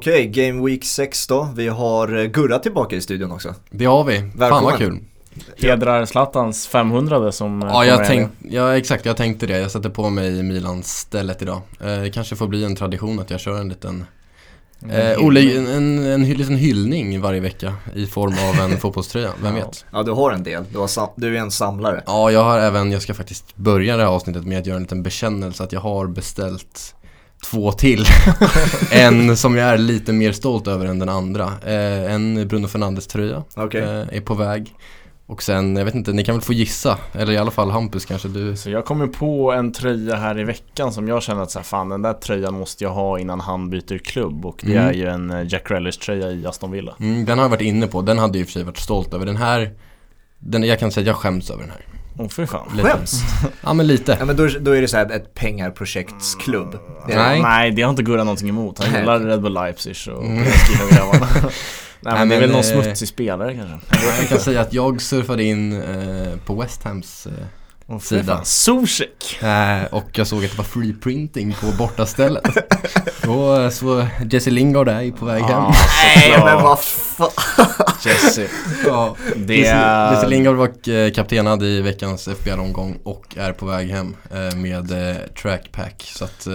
Okej, Game Week 6 då. Vi har eh, Gurra tillbaka i studion också. Det har vi. Fan Välkommen. vad kul. Hedrar Zlatans 500 som eh, Ja, jag tänk, ja exakt, jag tänkte det. Jag sätter på mig Milans stället idag. Eh, det kanske får bli en tradition att jag kör en liten eh, Olle, en, en, en liten hyllning varje vecka i form av en fotbollströja, vem Ja. vet? Ja, du har en del. Du, har sam- du är en samlare. Ja, jag har även, jag ska faktiskt börja det här avsnittet med att göra en liten bekännelse att jag har beställt två till. en som jag är lite mer stolt över än den andra. Eh, en Bruno Fernandes tröja Okej. eh, är på väg. Och sen, jag vet inte, ni kan väl få gissa, eller i alla fall Hampus kanske du Så jag kommer på en tröja här i veckan som jag känner att så här, fan den där tröjan måste jag ha innan han byter klubb och det Mm. är ju en eh, Jack Relish tröja i Aston Villa. Mm, den har jag varit inne på, den hade jag i och för sig varit stolt över. Den här, den, jag kan säga att jag skäms över den här. Åh fy fan. Skäms? Ja men lite. Ja, men då, då är det så här ett pengarprojektsklubb. Det Nej. Nej, det har inte Gurra någonting emot. Han gillar. Red Bull Leipzig och Mm. PSG och grabbarna. Nej men det är väl någon eh, smutsig spelare kanske. Jag kan säga att jag surfade in eh, på West Hams eh, Fy Sida. fan. Zuzek! eh, och jag såg att det var free printing på bortastället. Då eh, så Jesse Lingard är ju på väg hem. Ja, Nej, men vad fan. Jesse. Ja. Det Jesse, Jesse. Lingard var eh, kaptenad i veckans FBL-omgång och är på väg hem eh, med trackpack. Så att,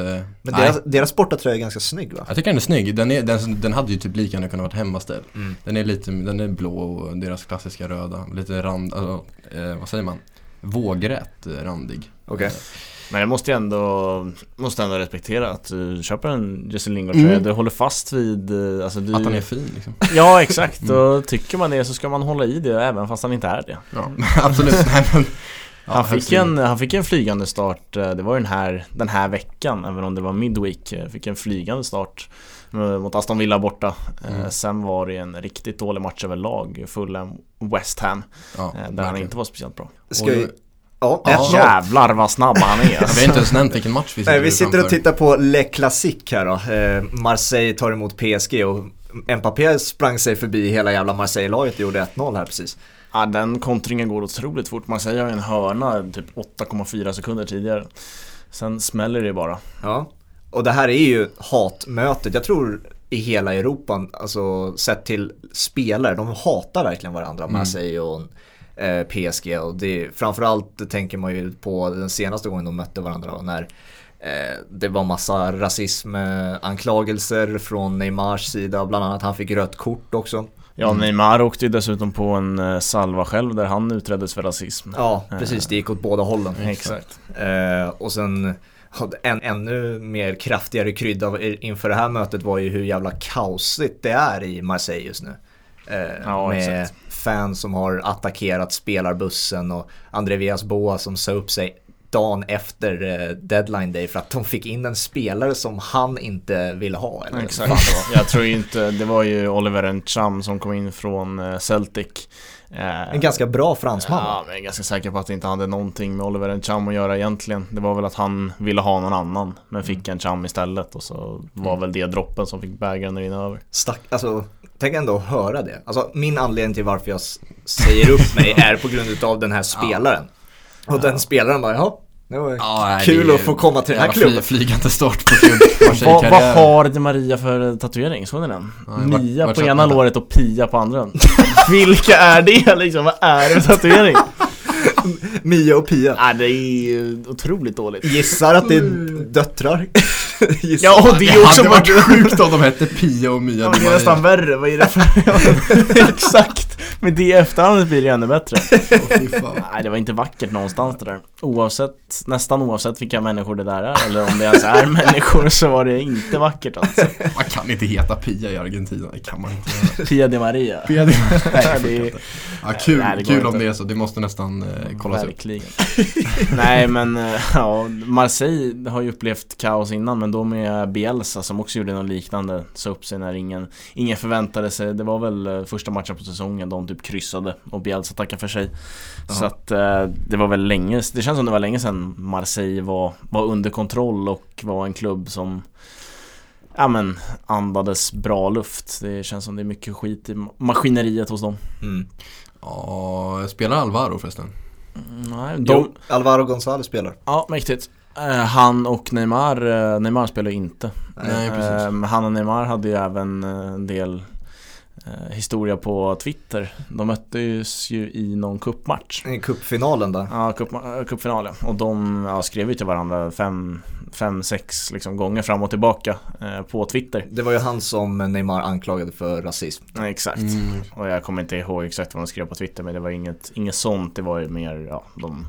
Men deras, deras bortatröja är ganska snygg va? Jag tycker den är snygg. Den, är, den, den hade ju typ lika gärna kunnat vara hemmaställd. Mm. Den är lite, den är blå och deras klassiska röda. Lite rand, alltså, eh, vad säger man? Vågrätt eh, randig. Okej. Men jag måste ändå, måste ändå respektera att du köper en Jesse Lingard tröja, Mm. du håller fast vid, eh, alltså du... Att han är fin liksom. Ja exakt, Mm. och tycker man det så ska man hålla i det även fast han inte är det. Ja, absolut. Nej, men, ja, han, fick en, han fick en flygande start, eh, det var ju den här, den här veckan, även om det var midweek, eh, fick en flygande start eh, mot Aston Villa borta. Eh, Mm. Sen var det en riktigt dålig match överlag, Fulham West Ham, Ja, eh, där han inte var speciellt bra. Ska vi... Ja, Ja. 1-0. Jävlar vad snabb han är. Vi har inte ens nämnt vilken match vi sitter Nej, vi sitter och tittar på Le Classique här då. Eh, Marseille tar emot PSG och Mbappé sprang sig förbi hela jävla Marseille-laget och gjorde 1-0 här precis. Ja, den kontringen går otroligt fort. Man säger en hörna typ 8,4 sekunder tidigare. Sen smäller det bara. Ja, och det här är ju hatmötet. Jag tror i hela Europa, alltså sett till spelare, de hatar verkligen varandra, Marseille och eh, PSG. Och det, framförallt tänker man ju på den senaste gången de mötte varandra när eh, det var massa rasismanklagelser från Neymars sida, bland annat han fick rött kort också. Ja, Neymar åkte ju dessutom på en eh, salva själv där han utreddes för rasism. Ja, precis, det gick åt båda hållen. Exakt. Eh, och sen en ännu mer kraftigare krydda inför det här mötet var ju hur jävla kaosigt det är i Marseille just nu. Eh, Ja, med exakt. fans som har attackerat spelarbussen och André Villas Boa som sa upp sig dagen efter eh, deadline day för att de fick in en spelare som han inte ville ha. Eller Exakt. Jag tror inte, det var ju Oliver Ncham som kom in från eh, Celtic. Eh, En ganska bra fransman. Ja, men jag är ganska säker på att det inte hade någonting med Oliver Ncham att göra egentligen. Det var väl att han ville ha någon annan, men fick en Cham istället och så var väl det droppen som fick bägaren att rinna över. Stack, alltså, tänk ändå att höra det. Alltså, min anledning till varför jag säger upp mig är på grund av den här spelaren. Och den spelaren bara, jaha, det var Ja, kul det att få komma till den här klubben. Fly, flygande start på klubb. Vad, vad har Di Maria för tatuering? Såg ni den? Vart- Mia vart på ena låret och Pia på andra Vilka är det liksom? Vad är det för tatuering? Mia och Pia. Nej det är ju otroligt dåligt Gissar att det är döttrar. Ja och det är också hade varit sjukt om de hette Pia och Mia Ja, det är nästan Maria. värre, vad är det för... Exakt! Men det i efterhand blir det ännu bättre fan. Nej det var inte vackert någonstans det där Oavsett, nästan oavsett vilka människor det där är Eller om det ens är människor så var det inte vackert alltså Man kan inte heta Pia i Argentina, det kan man inte. Pia Di Maria Pia Di Nej, Nej, det är- ja, kul, Nej, det kul om det är så, det måste nästan eh, kollas upp. Verkligen Nej men eh, ja, Marseille har ju upplevt kaos innan men då med Bielsa som också gjorde något liknande Så upp sig när ingen, ingen förväntade sig Det var väl eh, första matchen på säsongen de typ kryssade och Bielsa tackade för sig Så Ja. att eh, det var väl länge, det känns som det var länge sedan Marseille var, var under kontroll och var en klubb som Ja men andades bra luft Det känns som det är mycket skit i maskineriet hos dem Mm. Ja, spelar Alvaro förresten? Nej, Jo, de, Alvaro González spelar. ja mäktigt Han och Neymar, eh, Neymar spelar ju inte. Nej, precis. Eh, Han och Neymar hade ju även eh, en del eh, historia på Twitter. De möttes ju i någon cupmatch. I cupfinalen där. Ja, eh, ja. Och de ja, skrev ju till varandra fem, fem sex liksom, gånger fram och tillbaka eh, på Twitter. Det var ju han som Neymar anklagade för rasism. Ja, exakt. Mm. Och jag kommer inte ihåg exakt vad de skrev på Twitter men det var inget, inget sånt. Det var ju mer, ja, de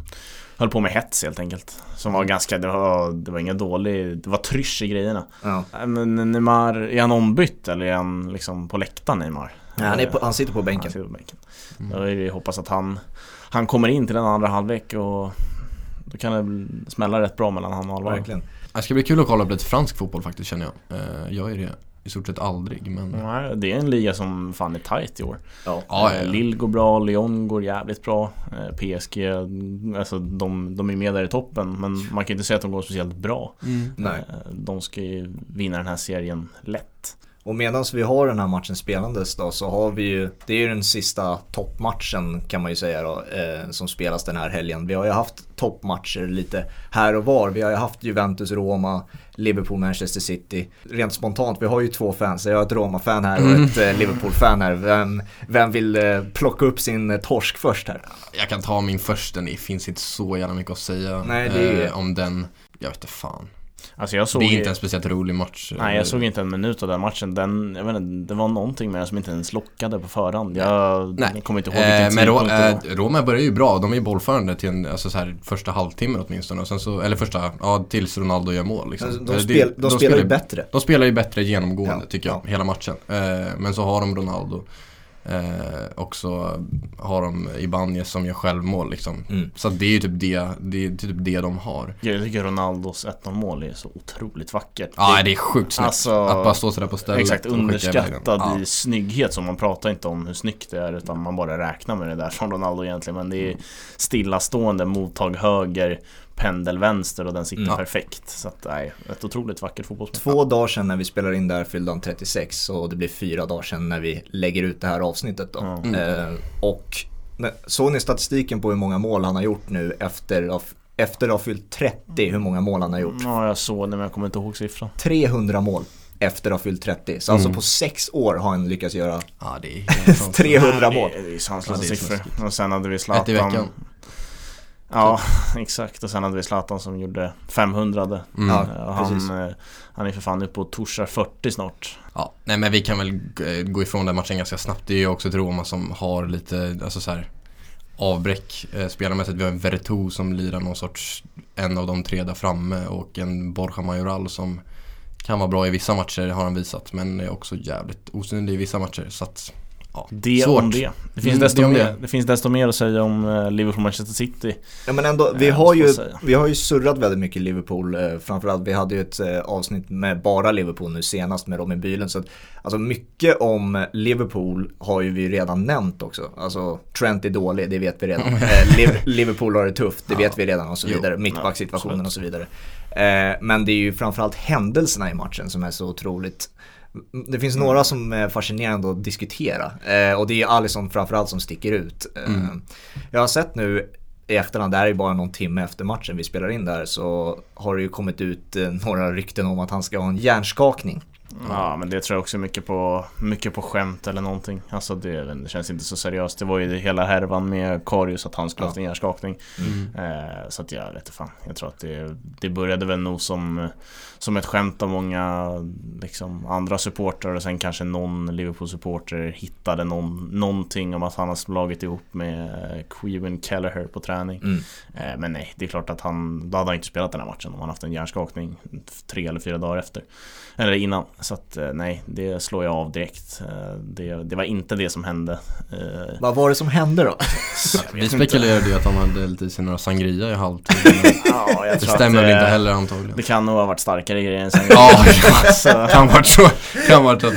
höll på med hets helt enkelt. Som var ganska, det var, det var inga dålig, det var trysch i grejerna. Ja. Äh, Men Neymar, är han ombytt eller är han liksom på läktaren Neymar? Nej, han, är på, han sitter på Han bänken. sitter på bänken. Mm. Då är det hoppas att han, han kommer in till den andra halvlek och då kan det smälla rätt bra mellan han och Alvaro. Verkligen. Det ska bli kul att kolla på lite fransk fotboll faktiskt känner jag. Eh, Jag är det i stort sett aldrig men Nej, det är en liga som fan är tight i år. Ja. Eh, ja, ja. Lille går bra, Lyon går jävligt bra. Eh, PSG, alltså de, de är med där i toppen men man kan inte säga att de går speciellt bra. Nej. Eh, De ska ju vinna den här serien lätt. Och medan vi har den här matchen spelandes då så har vi ju, det är ju den sista toppmatchen kan man ju säga då, eh, som spelas den här helgen. Vi har ju haft toppmatcher lite här och var. Vi har ju haft Juventus, Roma, Liverpool, Manchester City. Rent spontant, vi har ju två fans. Jag har ett Roma-fan här och ett eh, Liverpool-fan här. Vem, vem vill eh, plocka upp sin eh, torsk först här? Jag kan ta min först, det finns inte så jävla mycket att säga Nej, det är- eh, om den. Jag vet inte fan. Alltså jag såg Det är inte en speciellt rolig match. Nej jag såg inte en minut av den matchen. Den, jag vet inte, det var någonting med den som inte ens lockade på förhand. Jag Nej. kommer inte ihåg Eh, vilken men tidpunkt det var. eh, Roma börjar ju bra, de är ju bollförande till en, alltså så här, första halvtimmen åtminstone. Och sen så, eller första, ja tills Ronaldo gör mål liksom. Alltså, De, spel, det- de, spelar ju bättre. De spelar ju bättre genomgående Ja, tycker jag, ja. hela matchen. Eh, men så har de Ronaldo. Eh, och så har de Ibanez som gör självmål liksom. Mm. Så det är ju typ det, det, är typ det de har. Jag tycker Ronaldos 1-0 mål är så otroligt vackert. Ja, det är sjukt snyggt. Alltså, att bara stå sådär på stället Exakt, underskattad Ja. i snygghet så man pratar inte om hur snyggt det är utan man bara räknar med det där som Ronaldo egentligen men det är stillastående, mottag höger, pendel vänster och den sitter Mm. perfekt. Så att nej, ett otroligt vackert fotbollsmål. Två dagar sedan när vi spelar in där fyllde han 36 och det blir fyra dagar sedan när vi lägger ut det här avsnittet då. Mm. Eh, och såg ni statistiken på hur många mål han har gjort nu efter, att- efter att ha fyllt 30, hur många mål han har gjort? Ja, jag såg det men jag kommer inte ihåg siffran. 300 mål efter att ha fyllt 30. Så alltså Mm. på sex år har han lyckats göra Ja, det är helt sant. 300 mål. Det är sanslösa Ja, siffror. Och sen hade vi Ett i Zlatan. Ja, exakt. Och sen hade vi Zlatan som gjorde 500 Mm. Ja. Eh, och precis. han, eh, han är för fan uppe på torsar 40 snart. Ja, nej men vi kan väl eh, gå ifrån den matchen ganska snabbt. Det är ju också ett Roma som har lite, alltså så här avbräck eh, spelarmässigt. Vi har en Vertu som lirar någon sorts, en av de tre där framme och en Borja Majoral som kan vara bra i vissa matcher har han visat men är också jävligt osynlig i vissa matcher så att ja, Det svårt. om det. Det finns, Mm, desto det om mer, det. finns desto mer att säga om eh, Liverpool-Manchester City. Ja men ändå, vi Eh, har, ju, vi har ju surrat väldigt mycket Liverpool. Eh, framförallt, vi hade ju ett eh, avsnitt med bara Liverpool nu senast med Robin Bylund. Så att, alltså mycket om Liverpool har ju vi redan nämnt också. Alltså Trent är dålig, det vet vi redan. Eh, Liv- Liverpool har det tufft, det Ja. vet vi redan och så vidare. Mittbacksituationen och så vidare. Eh, men det är ju framförallt händelserna i matchen som är så otroligt det finns några som är fascinerande att diskutera eh, och det är Alisson framförallt som sticker ut. Eh, Mm. Jag har sett nu i efterhand, det här är bara någon timme efter matchen vi spelar in där, så har det ju kommit ut eh, några rykten om att han ska ha en hjärnskakning. Ja men det tror jag också mycket på, mycket på skämt eller någonting. Alltså det, det känns inte så seriöst. Det var ju hela härvan med Karius att han skulle Ja. haft en hjärnskakning. Mm. Eh, så att jag vet inte fan. Jag tror att det, det började väl nog som, som ett skämt av många liksom, andra supportrar och sen kanske någon Liverpool-supporter hittade någon, någonting om att han har slagit ihop med Queven Kelleher på träning. Mm. Eh, men nej, det är klart att han, då hade han inte spelat den här matchen om han haft en hjärnskakning tre eller fyra dagar efter. Eller innan. Så att eh, nej, det slår jag av direkt. Eh, Det, det var inte det som hände. Eh, Vad var det som hände då? Vi spekulerade ju att han hade lite i sig några sangria i halvtid. Ja, Det stämmer väl eh, inte heller antagligen. Det kan nog ha varit starkare grejer än sen. Ja, så, kan varit så. Kan varit så.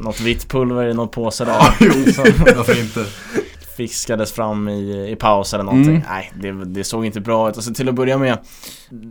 Något vitt pulver i någon påse där. Ja, jo. Varför inte? fiskades fram i, i paus eller någonting. Mm. Nej, det, det såg inte bra ut. Alltså till att börja med,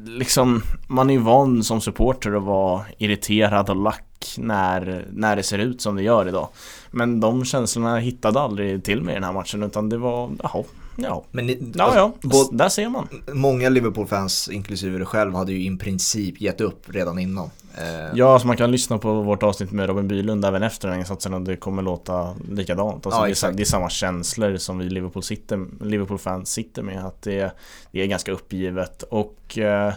liksom, man är ju van som supporter att vara irriterad och lack när, när det ser ut som det gör idag. Men de känslorna hittade aldrig till mig i den här matchen utan det var, jaha, Ja, Men ni, ja, alltså, ja. både- där ser man. många Liverpool-fans, inklusive dig själv, hade ju i princip gett upp redan innan. Eh, Ja, så man kan lyssna på vårt avsnitt med Robin Bylund även efter den insatsen och det kommer låta likadant. Alltså Ja, det, är, det är samma känslor som vi Liverpool sitter, Liverpool-fans sitter med. Att det, det är ganska uppgivet och eh,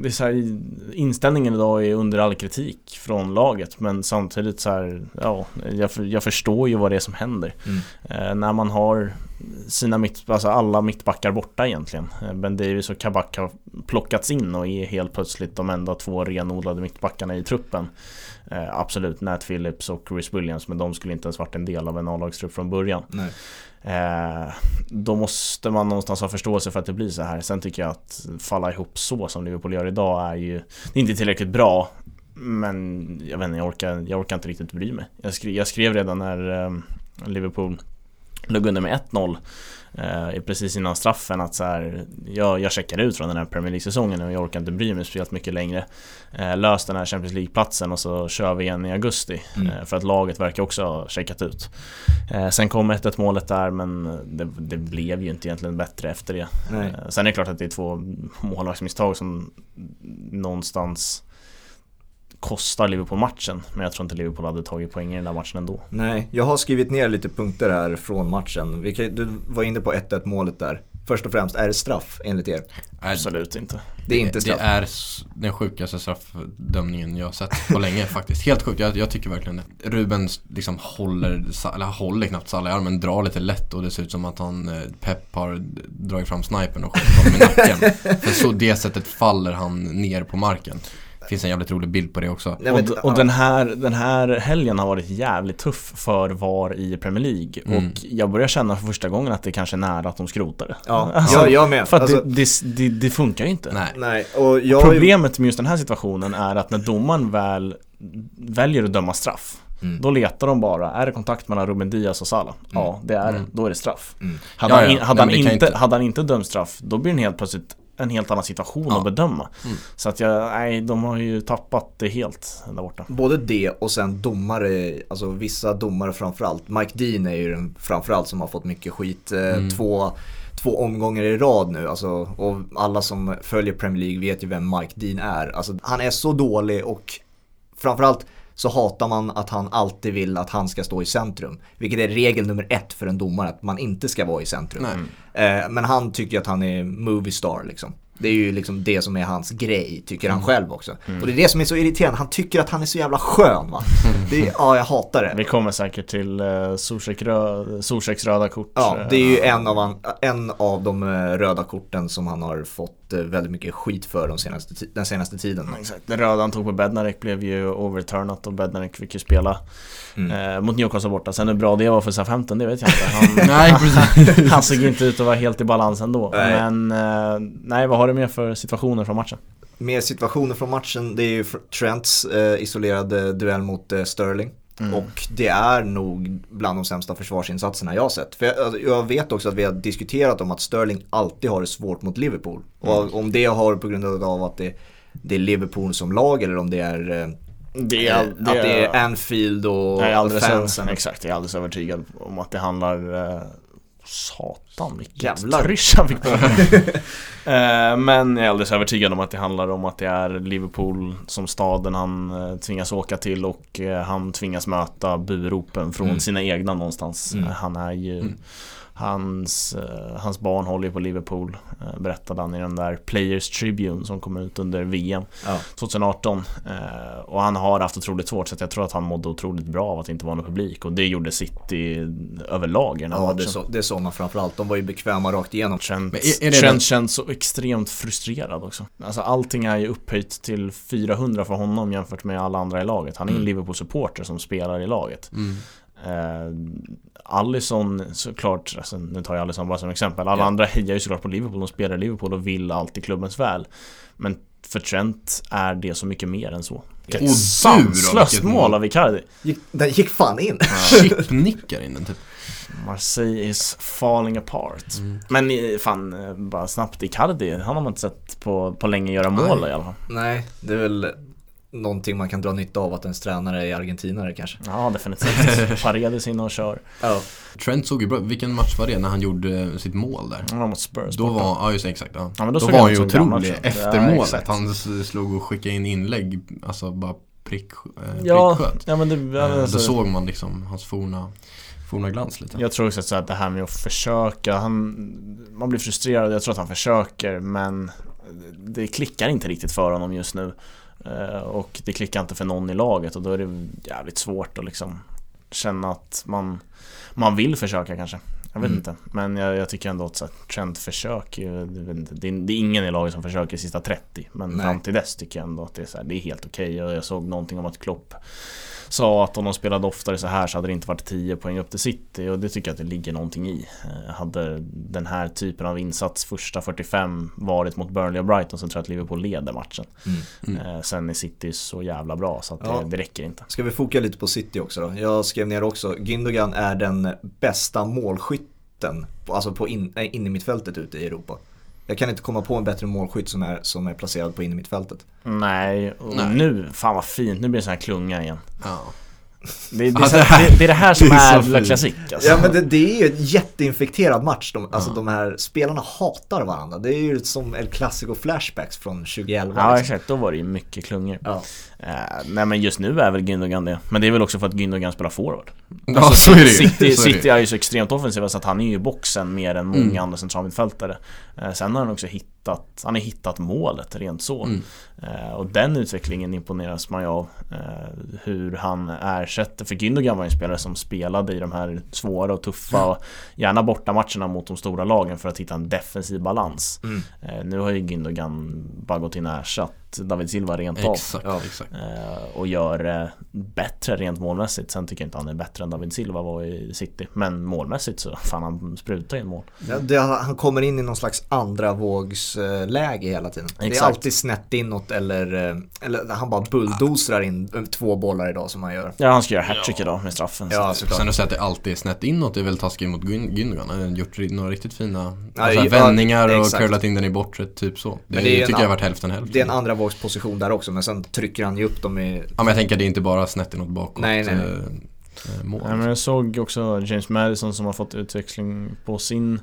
det är så här, inställningen idag är under all kritik från laget men samtidigt så här, ja, jag, jag förstår ju vad det är som händer. Mm. Eh, när man har sina mitt, alltså alla mittbackar borta egentligen. Eh, Ben Davis och Kabak har plockats in och är helt plötsligt de enda två renodlade mittbackarna i truppen. Eh, absolut, Nat Phillips och Chris Williams, men de skulle inte ens varit en del av en A-lagstrupp från början. Eh, då måste man någonstans ha förståelse för att det blir så här. Sen tycker jag att falla ihop så som Liverpool gör idag är ju det är inte tillräckligt bra. Men jag vet inte, jag orkar, jag orkar inte riktigt bry mig. Jag skrev, jag skrev redan när eh, Liverpool låg under med 1-0 eh, precis innan straffen att så här, jag, jag checkar ut från den här Premier League-säsongen och jag orkar inte bry mig speciellt mycket längre. Eh, lös den här Champions League-platsen och så kör vi igen i augusti. Mm. Eh, för att laget verkar också ha checkat ut. Eh, sen kom 1-1 målet där men det, det blev ju inte egentligen bättre efter det. Eh, sen är det klart att det är två målvaktsmisstag som någonstans kostar Liverpool matchen. Men jag tror inte Liverpool hade tagit poäng i den där matchen ändå. Nej, jag har skrivit ner lite punkter här från matchen. Du var inne på 1-1 målet där. Först och främst, är det straff enligt er? Absolut inte. Det är inte straff. Det är den sjukaste straffdömningen jag har sett på länge faktiskt. Helt sjukt, jag, jag tycker verkligen det. Ruben liksom håller, eller håller knappt Salah i armen, drar lite lätt och det ser ut som att han, eh, Pep har dragit fram snipern och skjutit honom i nacken. För så det sättet faller han ner på marken. Det finns en jävligt rolig bild på det också. Nej, men- och och den, här, den här helgen har varit jävligt tuff för VAR i Premier League. Mm. Och jag börjar känna för första gången att det kanske är nära att de skrotar det. Ja, Alltså, jag, jag med. För att Alltså, det, det, det, funkar ju inte. Nej. nej, och jag Problemet med just den här situationen är att när domaren väl väljer att döma straff Mm. Då letar de bara, är det kontakt mellan Ruben Diaz och Salah? Ja, det är det. Mm. Då är det straff. Mm. Hade, Ja, han, in, hade, Nej, inte, inte- hade han inte dömt straff, då blir det helt plötsligt en helt annan situation Ja. att bedöma. Mm. Så att jag, nej, de har ju tappat det helt där borta. Både det och sen domare, alltså vissa domare framförallt. Mike Dean är ju den framförallt som har fått mycket skit. Eh, Mm. Två, två omgångar i rad nu. Alltså, och alla som följer Premier League vet ju vem Mike Dean är. Alltså, han är så dålig och framförallt så hatar man att han alltid vill att han ska stå i centrum. Vilket är regel nummer ett för en domare, att man inte ska vara i centrum. Eh, men han tycker att han är movie star liksom. Det är ju liksom det som är hans grej, tycker han själv också. Och det är det som är så irriterande, han tycker att han är så jävla skön va. Det är, ja, jag hatar det. Vi kommer säkert till uh, Zuzeks röda kort. Ja, eh, det är ju en av, han, en av de eh, röda korten som han har fått eh, väldigt mycket skit för de senaste, den senaste tiden. Exakt, det röda han tog på Bednarek blev ju overturnat och Bednarek fick ju spela Mm. eh, mot Newcastle borta. Sen hur bra det var för Southampton, det vet jag inte. Han, Nej, han såg inte ut att vara helt i balans ändå. Nej. Men eh, nej, vad har du mer för situationer från matchen? Mer situationer från matchen, det är ju Trents eh, isolerade duell mot eh, Sterling. Mm. Och det är nog bland de sämsta försvarsinsatserna jag har sett. För jag, alltså, jag vet också att vi har diskuterat om att Sterling alltid har det svårt mot Liverpool. Mm. Och om det har på grund av att det, det är Liverpool som lag eller om det är, eh, Det eh, att det är Anfield och är fansen. exakt, jag är alldeles övertygad om att det handlar eh, Satan vilket Jävlar. trysch han fick på eh, Men jag är alldeles övertygad om att det handlar om att det är Liverpool som staden han eh, tvingas åka till och eh, han tvingas möta buropen från Mm. sina egna någonstans. Mm. Eh, Han är ju Mm. Hans, eh, hans barn håller ju på Liverpool eh, Berättade han i den där Players Tribune som kom ut under VM Ja. 2018 eh, Och han har haft otroligt svårt så jag tror att han mådde otroligt bra av att det inte var någon publik Och det gjorde City överlag i den här Ja, matchen det så, det är sådana framförallt. De var ju bekväma rakt igenom. Trent, är- är det Trent den- känns så extremt frustrerad också Alltså allting är ju upphöjt till 400 för honom jämfört med alla andra i laget Han är en Mm. Liverpool-supporter som spelar i laget Mm. Allison såklart, alltså, nu tar jag Allison bara som exempel Alla Ja. andra hejar ju såklart på Liverpool, de spelar i Liverpool och vill alltid klubbens väl Men för Trent är det så mycket mer än så Vilket sanslöst mål. av Icardi Gick, den gick fan in. Chipnickar in den typ. Marseille is falling apart Mm. Men eh, fan, eh, bara snabbt Icardi, han har man inte sett på, på länge göra mål Nej. i alla fall Nej, det är väl någonting man kan dra nytta av att ens tränare är argentinare kanske. Ja, definitivt. Paredes inne och kör. Ja. Trent såg ju bra Vilken match var det när han gjorde sitt mål där? Ja, mot Spurs. Då var, ja just det, exakt. Ja. Ja, men då då var han ju otrolig efter Ja, målet. exakt. Han slog och skickade in inlägg, alltså bara prick, eh, Ja, pricksköt. ja men det, ja, Eh, alltså, Då såg man liksom hans forna, forna glans lite. Jag tror också så att det här med att försöka, han, man blir frustrerad, jag tror att han försöker men det klickar inte riktigt för honom just nu. Eh, Och det klickar inte för någon i laget och då är det jävligt svårt att liksom känna att man, man vill försöka kanske. Jag vet Mm. inte, men jag, jag tycker ändå att så här, Trent försöker ju, det, det, är, ingen i laget som försöker sista 30 Men Nej. fram till dess tycker jag ändå att det är, så här, det är helt okej och jag såg någonting om att Klopp sa att om de spelade oftare så här så hade det inte varit 10 poäng upp till City och det tycker jag att det ligger någonting i. Eh, Hade den här typen av insats första 45 varit mot Burnley och Brighton så tror jag att Liverpool leder matchen. Mm. Mm. Eh, Sen är City så jävla bra så att Ja. det, det räcker inte. Ska vi foka lite på City också då? Jag skrev ner också, Gündogan är den bästa målskytten, alltså på in, in i mittfältet ute i Europa. Jag kan inte komma på en bättre målskytt som är, som är placerad på in i mittfältet. Nej, och Nej. nu, fan vad fint, nu blir det sån här klunga igen. Ja. Det, det, är, så, det här- det, är det här som det är är. Classic alltså. Ja men det, det är ju en jätteinfekterad match. De, alltså Ja. de här spelarna hatar varandra. Det är ju som El Clasico flashbacks från 2011. Ja liksom. exakt, då var det ju mycket klungor. Ja. Eh, nej men just nu är väl Gündogan det. Men det är väl också för att Gündogan spelar forward. Ja, så är det ju. City, Så är. City är ju så extremt offensiva så att han är ju i boxen mer än många Mm. andra centralmittfältare. Eh, sen har han också hittat, han har hittat målet rent så. Mm. Eh, och den utvecklingen imponeras man ju av. Hur han ersätter, för Gündogan var ju en spelare som spelade i de här svåra och tuffa och gärna borta matcherna mot de stora lagen för att hitta en defensiv balans. Mm. Nu har ju Gündogan bara gått in och ersatt David Silva rent av. Exakt, Ja. exakt. Eh, och gör det bättre rent målmässigt. Sen tycker jag inte han är bättre än David Silva var i City. Men målmässigt så fan han sprutar in mål. Ja, det, han kommer in i någon slags andra vågsläge hela tiden. Det är Exakt. alltid snett inåt eller, eh, eller han bara bulldozrar in eh, två bollar idag som han gör. Ja han ska göra hattrick Ja. idag med straffen. Ja, så. Sen att säga att det alltid är snett inåt är väl taskigt mot Gün- Gündogan. Han har gjort några riktigt fina Ja, alltså, ja, vändningar och exakt. curlat in den i bortre, typ så. Det, det är en tycker jag har varit hälften hälften. Det är en andra vågsposition där också men sen trycker han ju upp dem i... Ja men jag tänker det är inte bara snett inåt bakåt Nej, nej, eh, eh, mål. Nej, men jag såg också James Madison som har fått utväxling på sin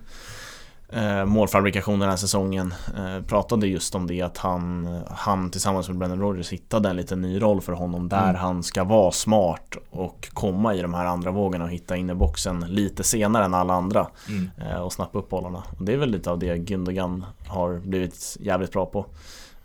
eh, målfabrikation den här säsongen. Eh, pratade just om det att han, han tillsammans med Brendan Rodgers hittade en liten ny roll för honom där Mm. han ska vara smart och komma i de här andra vågorna och hitta in i boxen lite senare än alla andra. Mm. eh, och snappa upp bollarna. Och det är väl lite av det Gündogan har blivit jävligt bra på.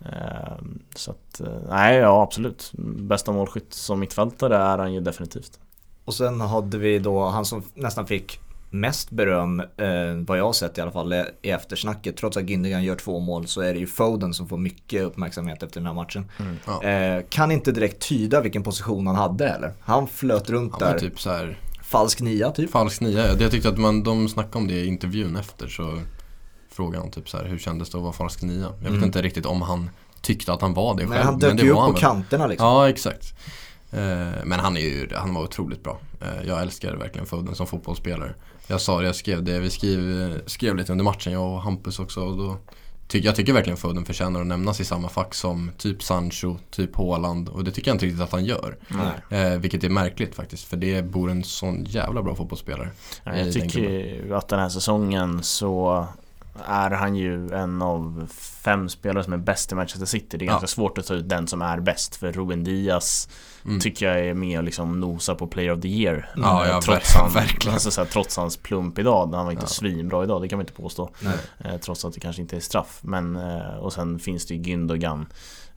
Eh, Så att, eh, nej ja absolut. Bästa målskytt som mittfältare är han ju definitivt. Och sen hade vi då han som nästan fick mest beröm, eh, vad jag har sett i alla fall, i eftersnacket. Trots att Gündogan gör två mål så är det ju Foden som får mycket uppmärksamhet efter den här matchen. Ja. Eh, kan inte direkt tyda vilken position han hade eller? Han flöt runt Ja, där, typ så här falsk nia typ. falsk nia. Jag tyckte att man, de snackade om det i intervjun efter så frågade han typ så här hur kändes det att vara falsk nia? Jag vet Mm. inte riktigt om han tyckte att han var det själv. Men han dök det ju upp på väl. kanterna liksom. Ja, exakt. Eh, Men han är ju, han var otroligt bra. Eh, Jag älskar verkligen Foden som fotbollsspelare. Jag sa det, jag skrev det, vi skrev, skrev lite under matchen, jag och Hampus också. Och då ty, jag tycker verkligen Foden förtjänar att nämnas i samma fack som typ Sancho, typ Haaland. Och det tycker jag inte riktigt att han gör. Nej. Eh, vilket är märkligt faktiskt, för det bor en sån jävla bra fotbollsspelare. Ja, Jag tycker ju att den här säsongen så är han ju en av fem spelare som är bäst i Manchester City. Det är Ja. ganska svårt att ta ut den som är bäst för Ruben Diaz Mm. tycker jag är med och liksom nosar på Player of the Year. Ja, Eh, ja, trots, ver- han, verkligen. Alltså, så här, trots hans plump idag. Han var inte Ja. svinbra idag, det kan man inte påstå. Eh, trots att det kanske inte är straff. Men, eh, och sen finns det ju Gündogan.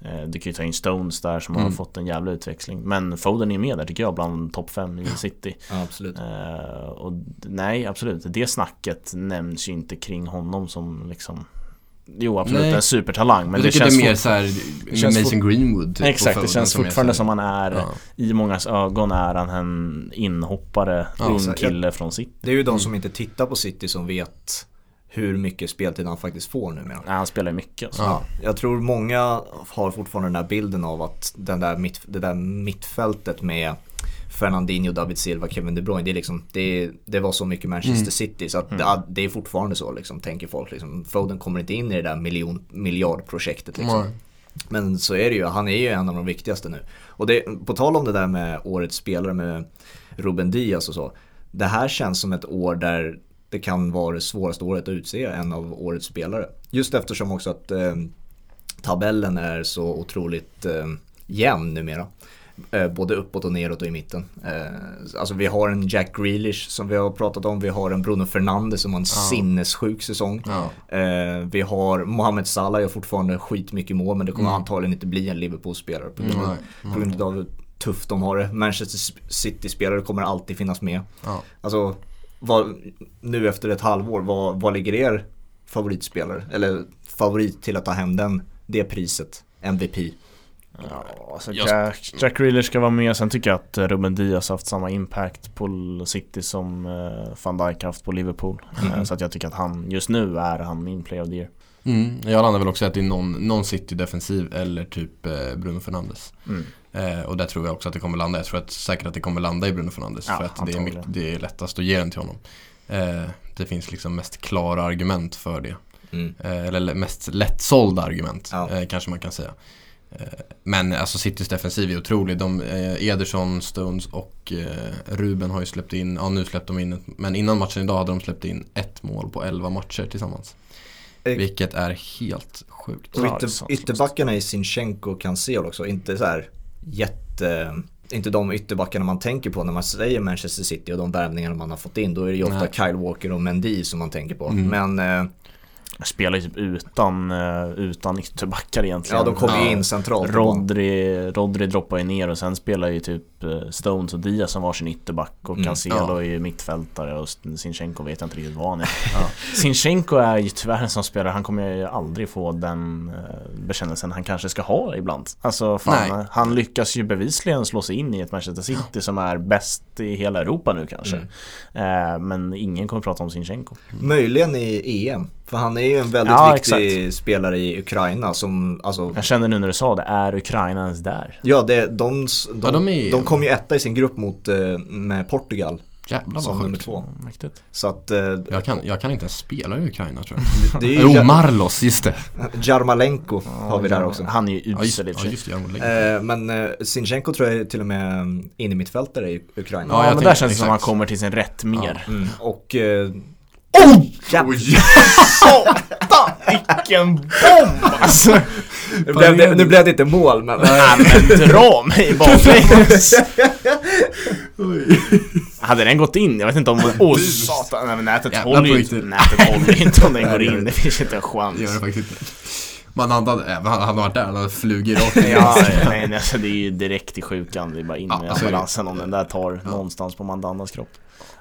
Eh, du kan ju ta in Stones där som har Mm. fått en jävla utväxling. Men Foden är med där tycker jag bland topp 5 i City. Ja, absolut. Eh, och nej, absolut. Det snacket nämns ju inte kring honom som liksom Jo, absolut Nej. en supertalang. Men det känns det är mer såhär det känns Mason Greenwood typ, Exakt, det känns som fortfarande så som han är här- ja. I mångas ögon är han en inhoppare, Ja, ung så kille från City. Det är ju de som inte tittar på City som vet hur mycket speltid han faktiskt får numera. Nej, han spelar ju mycket alltså. Ja. Jag tror många har fortfarande den där bilden av att den där mitt, det där mittfältet med Fernandinho, David Silva, Kevin De Bruyne. Det, är liksom, det, det var så mycket Manchester Mm. City så att Mm. det, det är fortfarande så liksom, tänker folk. Liksom. Foden kommer inte in i det där miljon, miljardprojektet liksom. Nej. Men så är det ju, han är ju en av de viktigaste nu. Och det, på tal om det där med årets spelare med Ruben Diaz och så. Det här känns som ett år där det kan vara det svåraste året att utse en av årets spelare. Just eftersom också att eh, tabellen är så otroligt eh, jämn numera. Eh, både uppåt och neråt och i mitten. Eh, alltså vi har en Jack Grealish som vi har pratat om. Vi har en Bruno Fernandes som har en ja. sinnessjuk säsong. Ja. Eh, vi har Mohamed Salah gör fortfarande skitmycket mål men det kommer mm. antagligen inte bli en Liverpool-spelare på, grund, mm. på grund av hur tufft de har det. Manchester City-spelare kommer alltid finnas med. Ja. Alltså vad, nu efter ett halvår, vad, vad ligger er favoritspelare? Eller favorit till att ta hem den, det priset? MVP? Ja, alltså Jack, Jack Grealish ska vara med. Sen tycker jag att Ruben Diaz har haft samma impact på City som uh, van Dijk haft på Liverpool. Mm. så att jag tycker att han, just nu är han min play of the year. Mm, jag landar väl också att det är någon, någon City-defensiv eller typ eh, Bruno Fernandes. Mm. Eh, och där tror jag också att det kommer landa. Jag tror att, säkert att det kommer landa i Bruno Fernandes. Ja, för att det är, mycket, det är lättast att ge den till honom. Eh, det finns liksom mest klara argument för det. Mm. Eh, eller mest lättsålda argument ja. Eh, kanske man kan säga. Eh, men alltså Citys defensiv är otrolig. De, Ederson, Stones och Ruben har ju släppt in, ja nu släppte de in, men innan matchen idag hade de släppt in ett mål på elva matcher tillsammans. Vilket är helt sjukt. Och ytter, ytterbackarna i Sinchenko och Cancel också, inte så här jätte inte de ytterbackarna man tänker på när man säger Manchester City och de värvningarna man har fått in. Då är det ju ofta Nej. Kyle Walker och Mendy som man tänker på. Mm. Men eh, spelar ju typ utan, eh, utan ytterbackar egentligen. Ja, de kommer ju in centralt. Rodri, Rodri droppar ju ner och sen spelar ju typ eh, Stones och Diaz som varsin ytterback och mm, Cancelo ja. är ju mittfältare och Sinchenko vet jag inte riktigt vad han är. Ja. Sinchenko är ju tyvärr en sån spelare, han kommer ju aldrig få den eh, bekännelsen han kanske ska ha ibland. Alltså fan, Nej. han lyckas ju bevisligen slå sig in i ett Manchester City som är bäst i hela Europa nu kanske. Mm. Men ingen kommer prata om Sinchenko. Möjligen i EM. För han är ju en väldigt ja, viktig exakt. spelare i Ukraina som, alltså Jag kände nu när du sa det, är Ukraina ens där? Ja, det, de, de, ja, de, är... de kom ju etta i sin grupp mot, eh, med Portugal Jävlar som nummer två. Mäktigt. Så att, eh, jag, kan, jag kan inte ens spela i Ukraina tror jag. det är jo, Marlos, just det. Jarmalenko ja, har vi där också. Han är ju usel ja, just, ja, det, eh, Men eh, Sinchenko tror jag är till och med in i mittfältare i Ukraina. Ja, ja men där känns det som att han kommer till sin rätt mer. Mm. Och eh, Oj! Satan! Vilken bomb alltså! Nu blev, det, nu blev det inte mål men... Nej men dra mig baklänges! Hade den gått in? Jag vet inte om... Åh oh, satan! Nej men nätet ja, håller ju inte. Nätet håller inte om den går in. Det finns inte en chans. Gör det faktiskt inte. Man hade, även han hade varit där, han hade flugit rakt ner. ja, nej, alltså, det är ju direkt i sjukan. Det är bara in med ja, ambulansen om den där tar ja. någonstans på Mandandas kropp.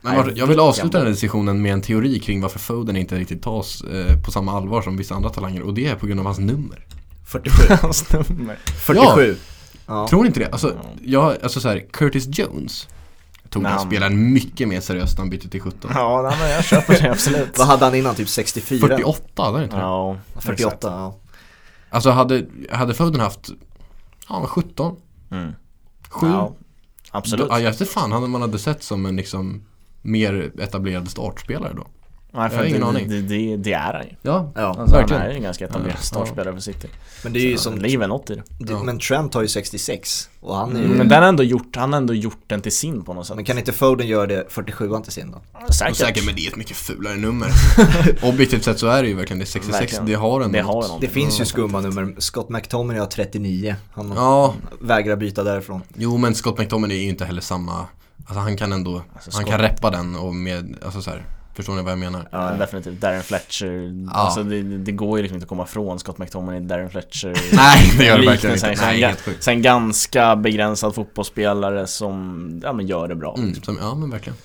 Men Martin, jag vill avsluta den här diskussionen med en teori kring varför Foden inte riktigt tas eh, på samma allvar som vissa andra talanger och det är på grund av hans nummer. 47. hans nummer. 47. Ja. Tror ni inte det? Alltså, jag, alltså så här, Curtis Jones tog den spelaren mycket mer seriöst när han bytte till 17. Ja, nej, men jag köper det absolut. Vad hade han innan? Typ 64? 48 hade han inte Ja, 48, ja. Alltså hade, hade Foden haft, ja 17. Mm. 7. Ja, absolut. ja, jag vet fan han man hade sett som en liksom mer etablerad startspelare då. Nej, för jag har ingen det, aning. Det, det, det, är han ju. Ja, ja alltså, verkligen. Han är ju en ganska etablerad startspelare för City. Men det är ju så som... Ligger väl något i det. Ja. Men Trent har ju 66 och han är ju... Mm, men den har ändå gjort, han har ändå gjort den till sin på något sätt. Men kan inte Foden göra det 47 till sin då? Säkert. Säkert, men det är ett mycket fulare nummer. Objektivt sett så är det ju verkligen det. 66, verkligen. det har en det, har det finns ju skumma nummer. Scott McTominay har 39. Han ja. vägrar byta därifrån. Jo, men Scott McTominay är ju inte heller samma Alltså han kan ändå, alltså, han kan reppa den och med, alltså så här, Förstår ni vad jag menar? Ja, definitivt. Darren Fletcher. Ja. Alltså det, det, går ju liksom inte att komma ifrån Scott McTominay, Darren Fletcher. Nej, det gör det verkligen inte. Nej, helt sjukt. Sen ganska begränsad fotbollsspelare som, ja men gör det bra. Mm, som, ja men verkligen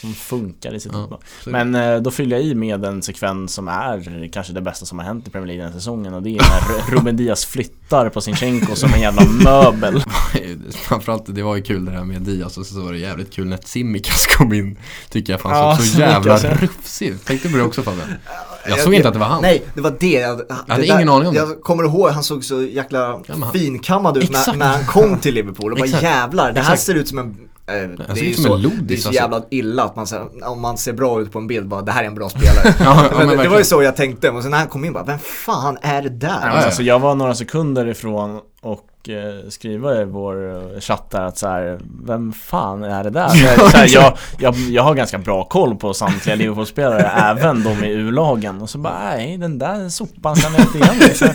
som funkar i sitt ja, Men eh, då fyller jag i med en sekvens som är kanske det bästa som har hänt i Premier League den säsongen och det är när Ruben Diaz flyttar på Sinchenko som en jävla möbel. Framförallt det var ju kul det här med Diaz och så var det jävligt kul när Tsimikas kom in. Tycker jag fanns ja, så jävla rufsig. Tänkte på det också Fabbe? Jag, jag såg inte att det var han. Nej, det var det. Jag, jag hade ingen aning om det. Jag kommer ihåg, han såg så jäkla ja, finkammad ut när, när, han kom till Liverpool och bara jävlar, det här Exakt. ser ut som en det är ju så, lodis, det är så alltså. jävla illa att man säger, om man ser bra ut på en bild bara, det här är en bra spelare. Ja, ja, men, men det var ju så jag tänkte, och sen när han kom in bara, vem fan är det där? Ja. alltså, jag var några sekunder ifrån och eh, skriva i vår eh, chatt där att så här, vem fan är det där? Så här, så jag, jag, jag har ganska bra koll på samtliga Liverpool-spelare, även de i U-lagen. Och så bara, nej den där sopan känner jag inte igen. Så,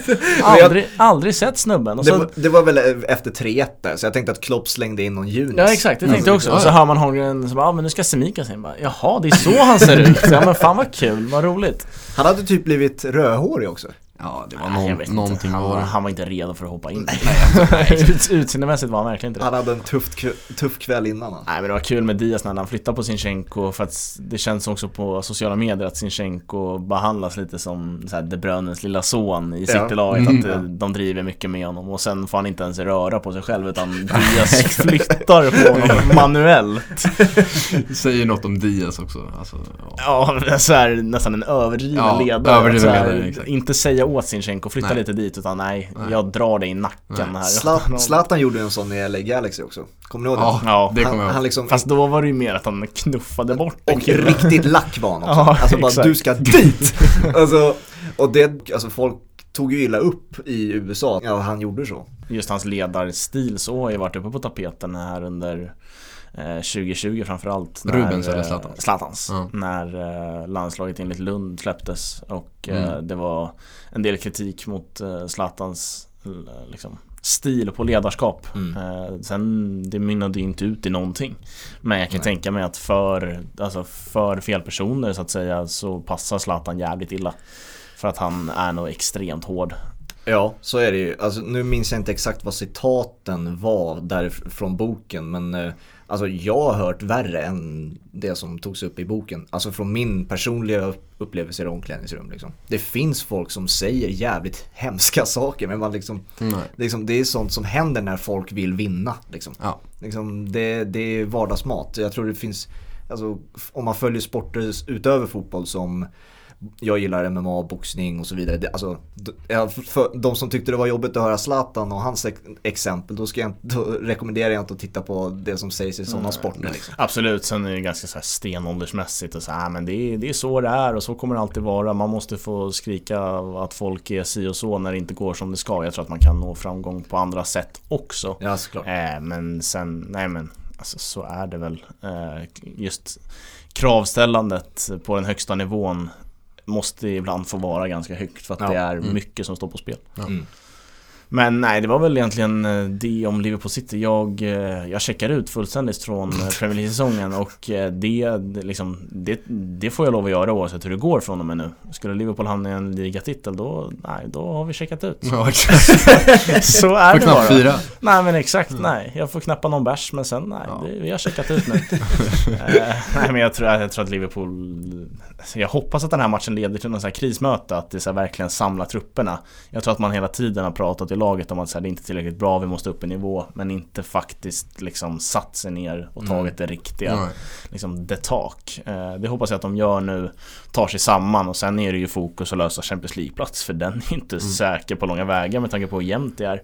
aldrig, aldrig sett snubben. Och Det så, var, det var väl efter 3-1 där, så jag tänkte att Klopp slängde in någon Junis. Ja exakt, det tänkte jag också. Och så hör man Holmgren som bara, ja men nu ska Semikas in. Bara, Jaha, det är så han ser ut. Ja men fan vad kul, vad roligt. Han hade typ blivit rödhårig också. Ja, det var Nej, jag någon, inte. någonting han, var han var inte redo för att hoppa in. Ut, utseendemässigt var han verkligen inte det. Han hade en tuff, tuff kväll innan. han. Nej men det var kul med Diaz när han flyttade på Sinchenko för att det känns också på sociala medier att Sinchenko behandlas lite som så här, De Bruynes lilla son i Ja. Citylaget. Mm. Att eh, de driver mycket med honom och sen får han inte ens röra på sig själv utan Diaz flyttar på honom manuellt. Det säger något om Diaz också. Alltså, ja. Ja, så här, nästan en överdriven Ja, ledare. överdriven här, ledare, exakt. Inte säga åt Sinchenko, flytta Nej. lite dit utan nej, Nej. jag drar dig i nacken Nej. här. Zlat- Zlatan gjorde en sån i LA Galaxy också. Kommer ni ihåg Ja, det? Ja, det han, kommer jag han ihåg. liksom, Fast då var det ju mer att han knuffade bort en och kille. riktigt lack var han också. Ja, alltså bara, exakt. du ska dit! alltså, och det, alltså folk tog ju illa upp i USA, ja han gjorde så. Just hans ledarstil så har ju varit uppe på tapeten här under 2020 framförallt. när, Rubens eller eh, Zlatans? Zlatans. Ja. När eh, landslaget enligt Lund släpptes och eh, Mm. det var en del kritik mot eh, Zlatans eh, liksom, stil på ledarskap. Mm. Eh, sen det mynnade ju inte ut i någonting. Men jag kan Nej. tänka mig att för, alltså för fel personer så att säga så passar Zlatan jävligt illa. För att han är nog extremt hård. Ja, så är det ju. Alltså, nu minns jag inte exakt vad citaten var där från boken men eh, alltså, jag har hört värre än det som togs upp i boken. Alltså från min personliga upplevelse i omklädningsrum. Liksom. Det finns folk som säger jävligt hemska saker men man liksom, liksom, det är sånt som händer när folk vill vinna. Liksom. Ja. Liksom, det, det är vardagsmat. Jag tror det finns, alltså, om man följer sporter utöver fotboll som jag gillar MMA, boxning och så vidare. Det, alltså, för de som tyckte det var jobbigt att höra Zlatan och hans ex- exempel, då, ska jag, då rekommenderar jag inte att titta på det som sägs i sådana Nej, sporter. Liksom. Absolut, sen är det ganska så här stenåldersmässigt och så här, men det är, det är så det är och så kommer det alltid vara. Man måste få skrika att folk är si och så när det inte går som det ska. Jag tror att man kan nå framgång på andra sätt också. Ja, såklart. Eh, men sen, nej men alltså, så är det väl. Eh, just kravställandet på den högsta nivån måste ibland få vara ganska högt för att Ja. det är Mm. mycket som står på spel. Mm. Men nej, det var väl egentligen eh, det om Liverpool City. Jag, eh, jag checkar ut fullständigt från eh, Premier League-säsongen och det, liksom, det, det får jag lov att göra oavsett hur det går från och med nu. Skulle Liverpool hamna i en ligatitel då, nej, då har vi checkat ut. Ja. Så är Får det bara. fira. Nej men exakt, nej. Jag får knappa någon bärs men sen nej, Ja. det, vi har checkat ut nu. nej men jag tror, jag tror att Liverpool Jag hoppas att den här matchen leder till något så här krismöte, att det så verkligen samlar trupperna. Jag tror att man hela tiden har pratat laget om att så här, det är inte tillräckligt bra, vi måste upp i nivå. Men inte faktiskt liksom satt sig ner och Mm. tagit det riktiga Nej. liksom the talk. Eh, det hoppas jag att de gör nu, tar sig samman och sen är det ju fokus att lösa Champions League-plats för den är inte Mm. säker på långa vägar med tanke på hur jämnt det är.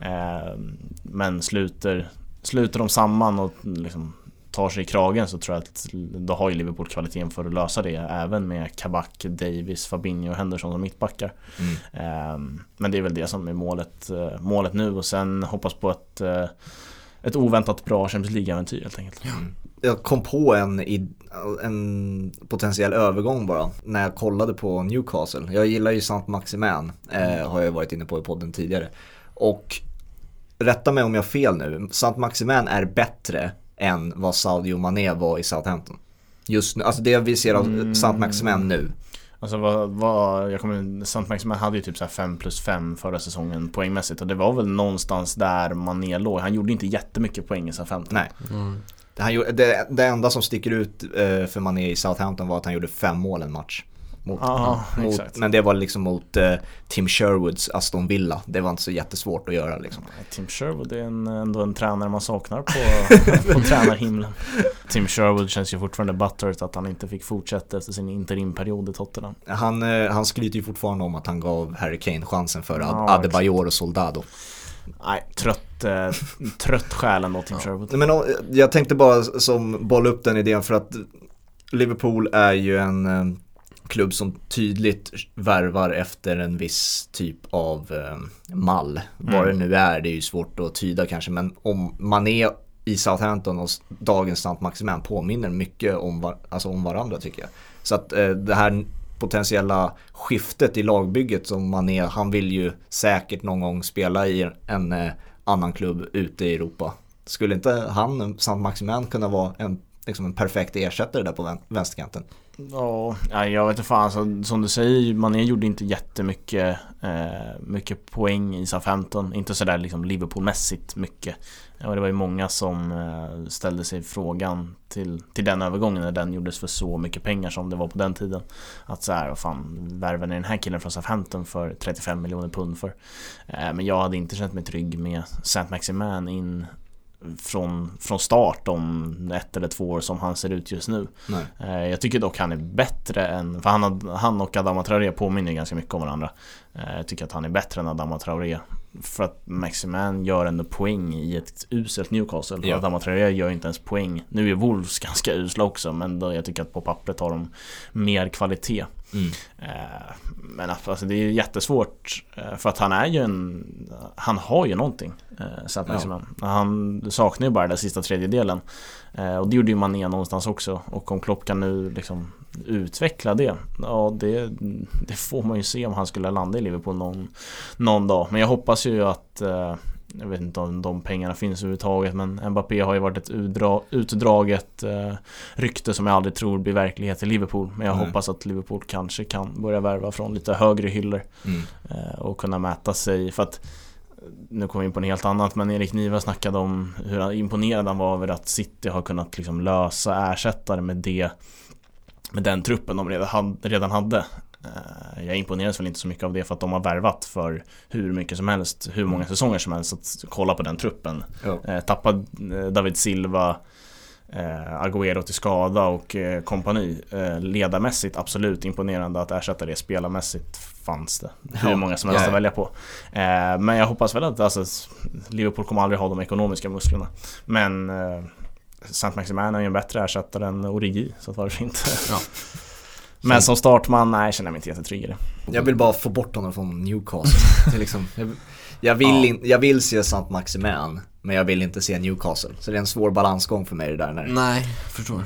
Eh, men sluter, sluter de samman och liksom tar sig i kragen så tror jag att då har ju Liverpool kvaliteten för att lösa det även med Kabak, Davis, Fabinho och Henderson som mittbackar. Mm. Eh, men det är väl det som är målet, eh, målet nu och sen hoppas på ett, eh, ett oväntat bra Champions League-äventyr helt enkelt. Jag kom på en, en potentiell övergång bara när jag kollade på Newcastle. Jag gillar ju Saint Maximin, eh, har jag varit inne på i podden tidigare. Och rätta mig om jag har fel nu, Saint Maximin är bättre än vad Sadio Mané var i Southampton. Just nu, alltså det vi ser av Mm. Saint Maximin nu. Alltså vad, vad jag kommer Saint Maximin hade ju typ så här 5 plus 5 förra säsongen poängmässigt och det var väl någonstans där Mané låg. Han gjorde inte jättemycket poäng i Southampton. Nej, Mm. det, han gjorde, det, det enda som sticker ut eh, för Mané i Southampton var att han gjorde fem mål en match. Mot, Ja, mot, men det var liksom mot eh, Tim Sherwoods Aston Villa. Det var inte så jättesvårt att göra liksom. Tim Sherwood är en, ändå en tränare man saknar på, på tränarhimlen. Tim Sherwood känns ju fortfarande buttered att han inte fick fortsätta efter sin interimperiod i Tottenham. Han, eh, han skryter ju fortfarande om att han gav Harry Kane chansen för Ja, Ad- Adebayor och Soldado. Nej, trött, eh, trött själ ändå Tim Sherwood. Nej, Men om- jag tänkte bara som bolla upp den idén för att Liverpool är ju en eh, klubb som tydligt värvar efter en viss typ av eh, mall. Vad det nu är, det är ju svårt att tyda kanske, men om man är i Southampton och dagens Sant Maximin påminner mycket om, var, alltså om varandra tycker jag. Så att eh, det här potentiella skiftet i lagbygget som man är, han vill ju säkert någon gång spela i en eh, annan klubb ute i Europa. Skulle inte han, Sant Maximin, kunna vara en, liksom en perfekt ersättare där på vän- vänsterkanten? Ja, jag vet inte fan. Alltså, som du säger, Mané gjorde inte jättemycket eh, mycket poäng i Southampton. Inte sådär liksom Liverpool-mässigt mycket. Ja, det var ju många som eh, ställde sig frågan till, till den övergången när den gjordes för så mycket pengar som det var på den tiden. Att så här, vad fan, värvar ni den här killen från Southampton för 35 miljoner pund för? Eh, men jag hade inte känt mig trygg med Saint Maximin in från, från start om ett eller två år som han ser ut just nu. Nej. Eh, Jag tycker dock han är bättre än, för han, han och Adama Traoré påminner ganska mycket om varandra. Eh, Jag tycker att han är bättre än Adama Traoré. För att Maximan gör ändå poäng i ett uselt Newcastle. Ja. Adama Traoré gör inte ens poäng. Nu är Wolves ganska usla också men då jag tycker att på pappret har de mer kvalitet. Mm. Eh, Men att, alltså det är jättesvårt eh, för att han är ju en Han har ju någonting eh, Saint Ja. Maximin. Han saknar ju bara den sista tredjedelen Och det gjorde ju Mané någonstans också och om Klopp kan nu liksom utveckla det Ja det, det får man ju se om han skulle landa i Liverpool någon, någon dag Men jag hoppas ju att eh, jag vet inte om de pengarna finns överhuvudtaget men Mbappé har ju varit ett utdra, utdraget eh, rykte som jag aldrig tror blir verklighet i Liverpool. Men jag Nej. hoppas att Liverpool kanske kan börja värva från lite högre hyllor Mm. eh, och kunna mäta sig. För att nu kommer vi in på något helt annat men Erik Niva snackade om hur imponerad han var över att City har kunnat liksom lösa ersättare med det med den truppen de redan hade. Eh, Jag imponeras väl inte så mycket av det för att de har värvat för hur mycket som helst, hur många säsonger som helst. Att kolla på den truppen. Ja. Eh, Tappad eh, David Silva Agüero till skada och kompani Ledarmässigt absolut imponerande att ersätta det Spelarmässigt fanns det hur Ja. många som helst Ja. att välja på eh, Men jag hoppas väl att alltså, Liverpool kommer aldrig ha de ekonomiska musklerna Men eh, Saint Maximin är ju en bättre ersättare än Origi Så varför inte Ja. Men som startman, nej känner jag mig inte jättetrygg i det Jag vill bara få bort honom från Newcastle. Liksom, jag, jag, vill Ja. in, jag vill se Sant Maximin, men jag vill inte se Newcastle. Så det är en svår balansgång för mig det där. När, Nej, förstår.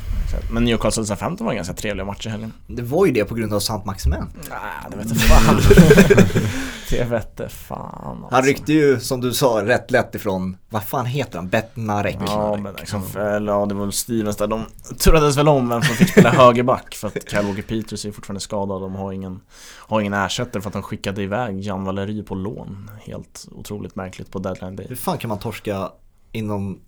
Men Newcastle Southampton var ganska trevliga matcher i helgen Det var ju det på grund av Sant Maximin. Nej, det vet jag fan Det vet jag fan alltså. Han ryckte ju, som du sa, rätt lätt ifrån, vad fan heter han? Betnarek? Ja, men liksom, eller, ja, det var väl Stevens där. De turades väl om vem som fick spela högerback för att Kyle Walker Peters är fortfarande skadad. De har ingen, har ingen ersättare för att de skickade iväg Jan Valery på lån. Helt otroligt märkligt på deadline day. Hur fan kan man torska inom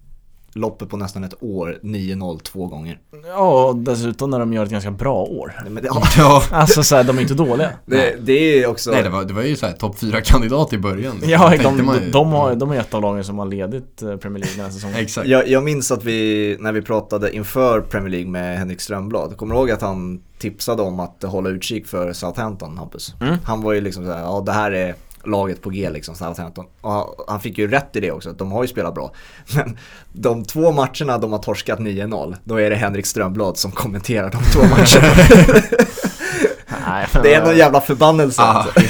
loppet på nästan ett år 9-0 två gånger? Ja, och dessutom när de gör ett ganska bra år. Nej, men det, ja. Alltså så här, de är inte dåliga. det, det är också... Nej, det var, det var ju såhär topp 4-kandidat i början. Ja, de, man de, ju. de, har, de är ett av lagen som har ledit eh, Premier League den här säsongen. Exakt. Jag, jag minns att vi, när vi pratade inför Premier League med Henrik Strömblad, kommer du ihåg att han tipsade om att hålla utkik för Southampton, Hampus? Mm. Han var ju liksom såhär, ja det här är laget på G liksom, Southampton. Och han fick ju rätt i det också, att de har ju spelat bra. Men de två matcherna de har torskat 9-0, då är det Henrik Strömblad som kommenterar de två matcherna. Nej, men, det är någon jävla förbannelse. Ah, alltså.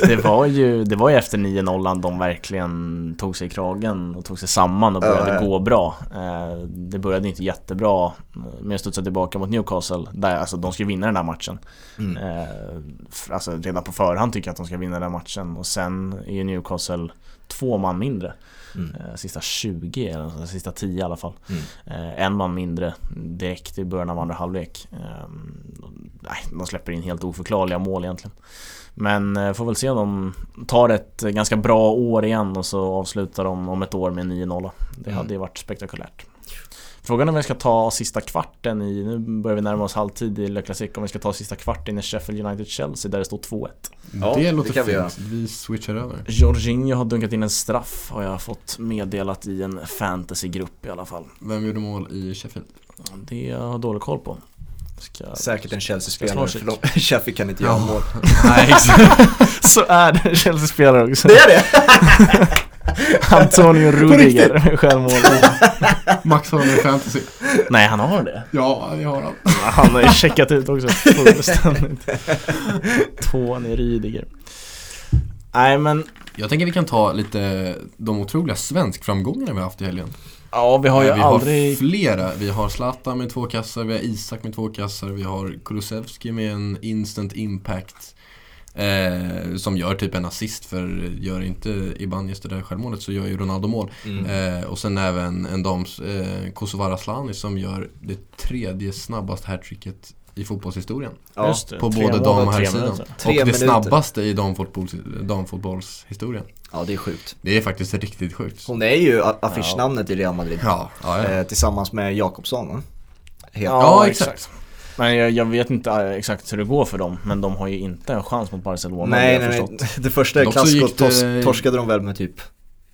det var ju, det var ju efter 9-0 de verkligen tog sig i kragen och tog sig samman och började Ja, ja. gå bra. Eh, Det började inte jättebra med att studsa tillbaka mot Newcastle. Där, alltså, de ska vinna den där matchen. Mm. Eh, Alltså redan på förhand tycker jag att de ska vinna den där matchen och sen är ju Newcastle två man mindre. Mm. Eh, Sista 20 eller sånt, sista 10 i alla fall. Mm. Eh, En man mindre direkt i början av andra halvlek. Nej, de släpper in helt oförklarliga mål egentligen. Men eh, får väl se om de tar ett ganska bra år igen och så avslutar de om ett år med 9-0. Det Mm. hade ju varit spektakulärt. Frågan är om vi ska ta sista kvarten i, nu börjar vi närma oss halvtid i Le Classique, om vi ska ta sista kvarten i Sheffield United-Chelsea där det står 2-1. Ja, det det låter kan vi fint. Vi switchar över. Jorginho har dunkat in en straff har jag fått meddelat i en fantasygrupp i alla fall. Vem gjorde mål i Sheffield? Det har jag dålig koll på. Ska... Säkert en Chelsea-spelare, för Sheffield kan inte göra mål. Nej, exakt. Så är det Chelsea-spelare också. Det är det! Antonio Rudiger, självmål. Max har en fantasy. Nej, han har det. Ja, det har han. Han har ju checkat ut också fullständigt. Tony Rydiger. Nej men, Jag tänker vi kan ta lite de otroliga svenskframgångarna vi har haft i helgen. Ja vi har ju vi aldrig... har flera. Vi har Zlatan med två kassar, vi har Isak med två kassar, vi har Kulusevski med en instant impact. Eh, som gör typ en assist för gör inte Ibanez det där självmålet så gör ju Ronaldo mål. Mm. Eh, och sen även en dams, eh, Kosovare Asllani som gör det tredje snabbaste hattricket i fotbollshistorien. Ja. Just det, På både dam och herrsidan. Och det minuter. snabbaste i damfotbolls, damfotbollshistorien. ja, det är sjukt. Det är faktiskt riktigt sjukt. Hon är ju affischnamnet i Real Madrid. Ja, ja, ja. Eh, tillsammans med Jakobsson. va? Helt. Ja, Ja, exakt. exakt. Men jag, jag vet inte eh, exakt hur det går för dem, men de har ju inte en chans mot Barcelona Nej, nej, nej. Det första det- tors- torskade de väl med typ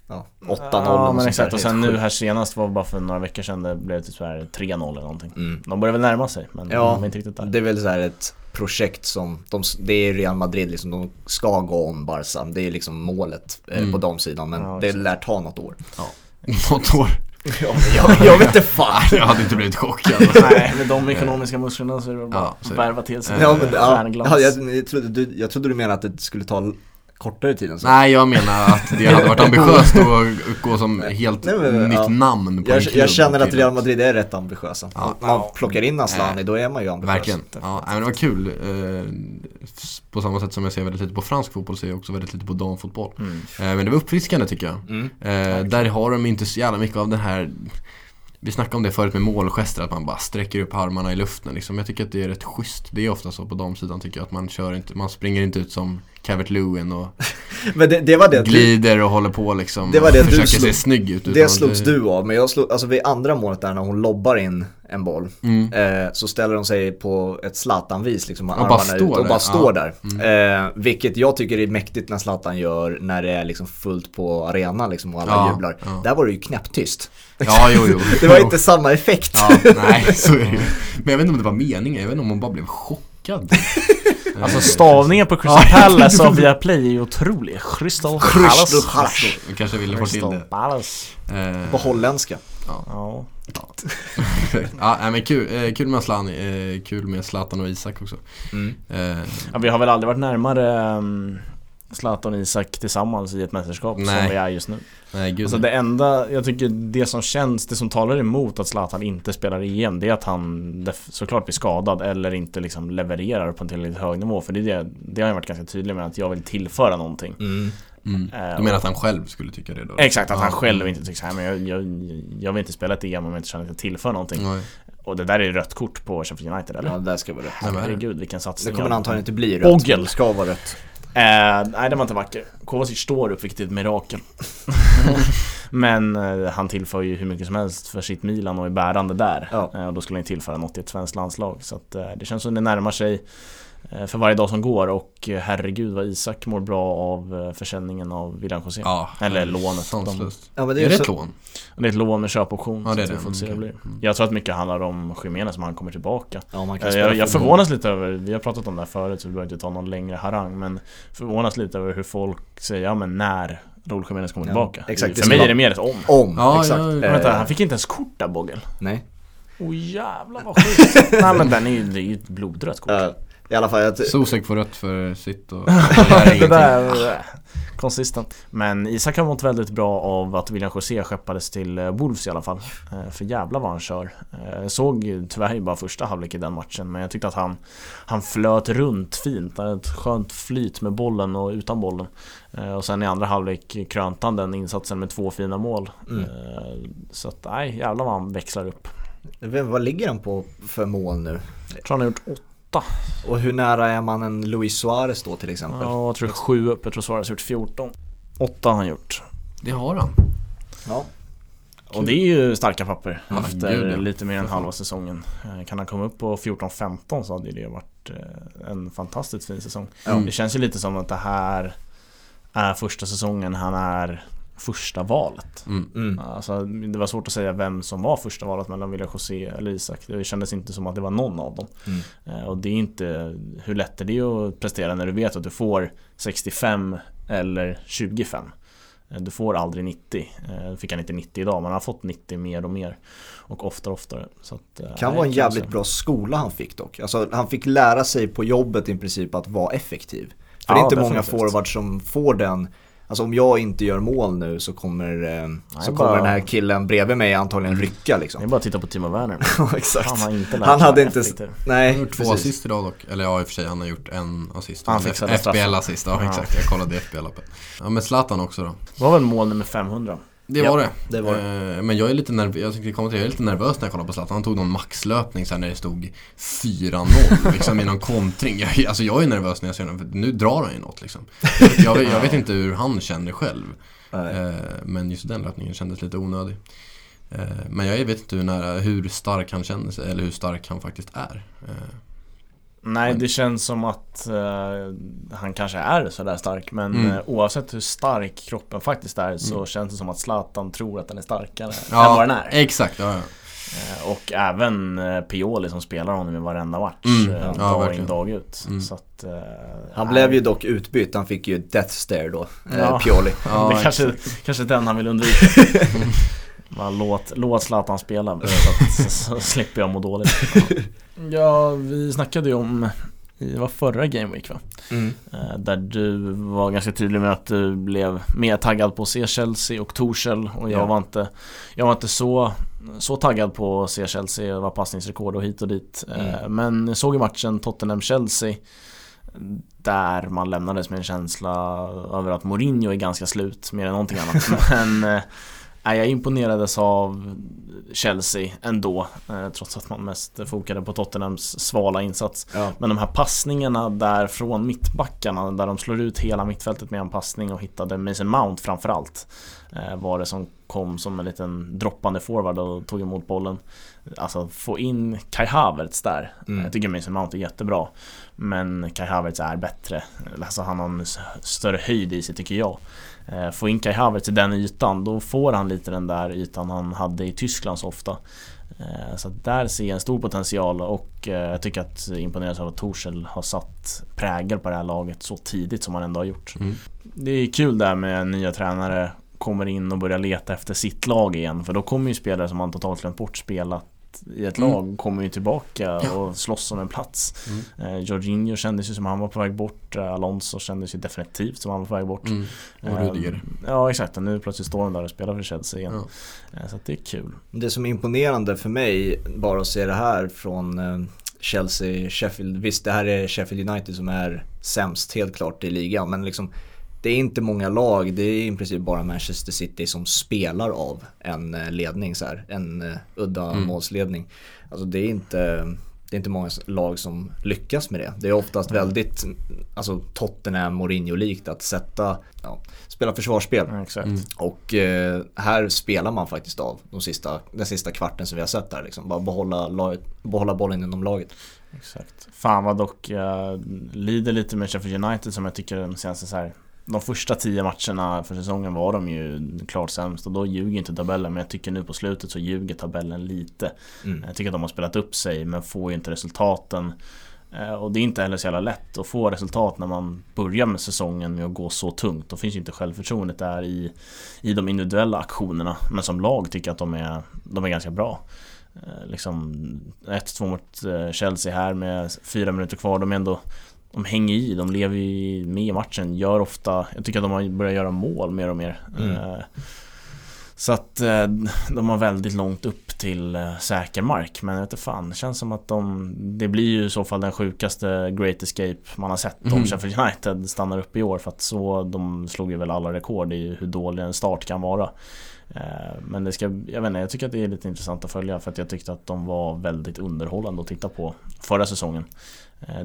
ja, 8-0 Ja eller men exakt, och sen nu här senast var bara för några veckor sedan det blev typ så här 3-0 eller någonting. Mm. De börjar väl närma sig, men Ja, de är inte riktigt där. Det är väl så här ett projekt som, de, det är Real Madrid liksom, de ska gå om Barca. Det är liksom målet eh, Mm. på de sidan men Ja, det lär ta något år. Något år. Ja, jag, jag vet inte fan. Jag hade inte blivit chockad. Nej, med de ekonomiska musklerna så är det bara Ja, att det. värva till sig Ja, men, ja, ja, jag, jag, trodde, du, jag trodde du menade att det skulle ta kortare tid än så. Nej, jag menar att det hade varit ambitiöst att gå som helt Nej, men, nytt ja. namn på en Jag, klubb jag känner att Real Madrid är rätt ambitiösa. Ja. Man plockar in Aslani Nej. då är man ju ambitiös. Verkligen. Ja, men det var kul. Eh, på samma sätt som jag ser väldigt lite på fransk fotboll ser jag också väldigt lite på damfotboll. Mm. Eh, men det var uppfriskande tycker jag. Mm. Eh, där har de inte så jävla mycket av den här vi snackade om det förut med målgester, att man bara sträcker upp armarna i luften liksom. Jag tycker att det är rätt schysst. Det är ofta så på damsidan tycker jag, att man kör inte, man springer inte ut som Calvert Lewin och Men det, det var det. Glider och håller på liksom. Det var det och du försöker slog- se snygg ut. det slogs du av, men jag slog, alltså vid andra målet där när hon lobbar in en boll Mm. eh, så ställer hon sig på ett Zlatan-vis liksom Och bara står ut och där. bara står där. Eh, vilket jag tycker är mäktigt när Zlatan gör när det är liksom fullt på arenan liksom och alla Ja, jublar. ja. Där var det ju knäpptyst. Ja, jo, jo. Det var Jo. inte samma effekt. Ja, nej, så är det. Men jag vet inte om det var meningen, jag vet inte om hon bara blev chockad. Alltså stavningen på Crystal Palace av Viaplay är ju otrolig. Crystal Crystal Palace. Jag kanske ville få till Crystal det. Palace. Eh, På holländska. Ja. ja, nej, men kul, eh, kul med Asllani, eh, kul med Zlatan och Isak också. Mm. Eh, ja, vi har väl aldrig varit närmare um, Zlatan och Isak tillsammans i ett mästerskap Nej. som vi är just nu. nej, gud. Alltså det enda, jag tycker det som känns, det som talar emot att Zlatan inte spelar EM Det är att han såklart blir skadad eller inte liksom levererar på en tillräckligt hög nivå För det, är det, det har jag varit ganska tydlig med att jag vill tillföra någonting Mm. mm. Du menar att han själv skulle tycka det då? Exakt, att han själv inte tycker såhär, men jag, jag, jag vill inte spela ett EM om jag inte känner att jag tillför någonting Nej. Och det där är rött kort på Sheffield United eller? Ja, det där ska vara men- Herregud vilken Det satsning kommer jag- antagligen inte bli rött. Men Det ska vara rött. Eh, nej, det var inte vacker. Kovacic står upp, vilket är ett mirakel. Men eh, han tillför ju hur mycket som helst för sitt Milan och är bärande där. Ja. Eh, och då skulle han tillföra något i ett svenskt landslag. Så att, eh, det känns som det närmar sig för varje dag som går och eh, herregud vad Isak mår bra av eh, försäljningen av William José. Ja, Eller lånet. Sanslöst. Ja, men Är det det är ett så... lån? Det är ett lån med köpoption. Ja, det är det. får se det. Okej. Mm. Jag tror att mycket handlar om Jiménez som han kommer tillbaka. Ja, man kan Eh, Jag, jag förvånas lite över, vi har pratat om det här förut så vi behöver inte ta någon längre harang men Förvånas lite över hur folk säger, ja men när Raúl Jiménez kommer Ja, tillbaka exakt, det För mig är det mer ett om Om, Ja, exakt. ja, ja. Eh, Vänta, han fick inte ens kort där Boggel Nej. Åh oh, jävlar vad sjukt Nej men den är ju, det är ju ett blodrött kort Eh, I alla fall, jag, Sosek får rött för sitt och... Det där är konsistent. Men Isak har mått väldigt bra av att William José skeppades till eh, Wolves i alla fall. Eh, För jävla vad han kör. Eh, Jag såg tyvärr bara första halvlek i den matchen Men jag tyckte att han Han flöt runt fint, han hade ett skönt flyt med bollen och utan bollen. Och sen i andra halvlek krönte han den insatsen med två fina mål. Mm. Så att nej, jävlar vad han växlar upp. Vad ligger han på för mål nu? Jag tror han har gjort åtta Och hur nära är man en Luis Suarez då till exempel? Ja, jag tror sju upp, jag tror Suarez har gjort 14 Åtta har han gjort Det har han. Ja. Och det är ju starka papper Ja, efter gud, ja. lite mer än halva säsongen. Eh, Kan han komma upp på 14-15 så hade det varit eh, en fantastiskt fin säsong. Ja. Det känns ju lite som att det här är första säsongen han är första valet. Mm. Mm. Alltså, det var svårt att säga vem som var första valet mellan William José eller Isak. Det kändes inte som att det var någon av dem. Mm. Eh, Och det är inte, hur lätt är det att prestera när du vet att du får 65 eller 25? Eh, du får aldrig 90. Nu fick han inte 90 idag men han har fått 90 mer och mer. Och oftare och oftare. Så att, kan vara en jävligt bra skola han fick dock. Alltså han fick lära sig på jobbet i princip att vara effektiv. För ja, det är inte definitivt. många forwards som får den Alltså om jag inte gör mål nu så kommer, eh, så bara... kommer den här killen bredvid mig antagligen rycka liksom. Det är bara att titta på Timo Werner. exakt. Han har inte Han hade inte, nej. Han har gjort två assist idag dock. Eller ja i och för sig han har gjort en assist. Han fixade FBL-assist, ja, ja exakt. Jag kollade FBL-appen. Ja men Zlatan också då. Det var väl mål nummer 500? Det var det. det, var det. Eh, men jag är lite nervös, jag tänkte kommentera, jag är lite nervös när jag kollar på Zlatan. Han tog någon maxlöpning sen när det stod 4-0 liksom i någon kontring. Jag, alltså jag är nervös när jag ser honom, för nu drar han ju något liksom. Jag, jag, vet inte hur han känner själv. Nej. Eh, men just den löpningen kändes lite onödig. Eh, men jag vet inte hur, nära, hur stark han känner sig, eller hur stark han faktiskt är. Nej, det känns som att uh, han kanske är sådär stark men mm. uh, oavsett hur stark kroppen faktiskt är så mm. känns det som att Zlatan tror att den är starkare ja, än vad den är. Exakt, ja, ja. Uh, och även Pioli som spelar honom i varenda match, mm. ja, dag in dag ut. Mm. Så att, han blev ju dock utbytt, han fick ju Death Stare då, ja. Pioli. Ja, det kanske, kanske den han vill undvika. Bara låt, låt Zlatan spela så, att, så slipper jag må dåligt. Ja, vi snackade ju om det var förra Game Week va? Mm. Eh, där du var ganska tydlig med att du blev mer taggad på att se Chelsea och Torshäll och jag ja. var inte Jag var inte så Så taggad på att se Chelsea, det var passningsrekord och hit och dit eh, mm. Men jag såg i matchen Tottenham-Chelsea Där man lämnades med en känsla över att Mourinho är ganska slut mer än någonting annat Men eh, jag imponerades av Chelsea ändå eh, Trots att man mest fokade på Tottenhams svala insats. Ja. Men de här passningarna där från mittbackarna Där de slår ut hela mittfältet med en passning och hittade Mason Mount framförallt eh, Var det som kom som en liten droppande forward och tog emot bollen. Alltså få in Kai Havertz där mm. Jag tycker Mason Mount är jättebra. Men Kai Havertz är bättre. Alltså han har en större höjd i sig tycker jag få in Kai Havertz i den ytan, då får han lite den där ytan han hade i Tyskland så ofta. Eh, så där ser jag en stor potential och eh, jag tycker att imponeras av att Torshäll har satt prägel på det här laget så tidigt som han ändå har gjort. Mm. Det är kul där med nya tränare kommer in och börjar leta efter sitt lag igen för då kommer ju spelare som man totalt glömt bort i ett mm. lag kommer ju tillbaka ja. och slåss om en plats. Mm. Eh, Jorginho kändes ju som han var på väg bort. Eh, Alonso kändes ju definitivt som han var på väg bort. Mm. Och eh, Rudiger. Ja exakt, och nu plötsligt står han där och spelar för Chelsea igen. Ja. Eh, så det är kul. Det som är imponerande för mig, bara att se det här från eh, Chelsea, Sheffield. Visst, det här är Sheffield United som är sämst helt klart i ligan. Men liksom det är inte många lag, det är i princip bara Manchester City som spelar av en eh, ledning så här, en uh, udda mm. målsledning. Alltså det är inte det är inte många lag som lyckas med det. Det är oftast väldigt alltså Tottenham Mourinho-likt att sätta, ja, spela försvarsspel. Mm. Och eh, här spelar man faktiskt av de sista, den sista kvarten som vi har sett där. Liksom. Bara behålla, behålla bollen inom laget. Exakt. Fan vad dock jag lider lite med Sheffield United som jag tycker de senaste så här de första tio matcherna för säsongen var de ju klart sämst och då ljuger inte tabellen men jag tycker nu på slutet så ljuger tabellen lite. Mm. Jag tycker att de har spelat upp sig men får ju inte resultaten. Eh, och det är inte heller så jävla lätt att få resultat när man börjar med säsongen med att gå så tungt. Då finns ju inte självförtroendet där i, i de individuella aktionerna. Men som lag tycker jag att de är, de är ganska bra. Eh, liksom 1-2 mot eh, Chelsea här med fyra minuter kvar. De är ändå de hänger i, de lever ju med i matchen, gör ofta, jag tycker att de har börjat göra mål mer och mer. Mm. Eh, så att eh, de har väldigt långt upp till eh, säker mark Men jag vet inte fan, det känns som att de Det blir ju i så fall den sjukaste Great Escape man har sett mm. om Sheffield United stannar upp i år För att så, de slog ju väl alla rekord i hur dålig en start kan vara Men det ska, jag vet inte, jag tycker att det är lite intressant att följa för att jag tyckte att de var väldigt underhållande att titta på förra säsongen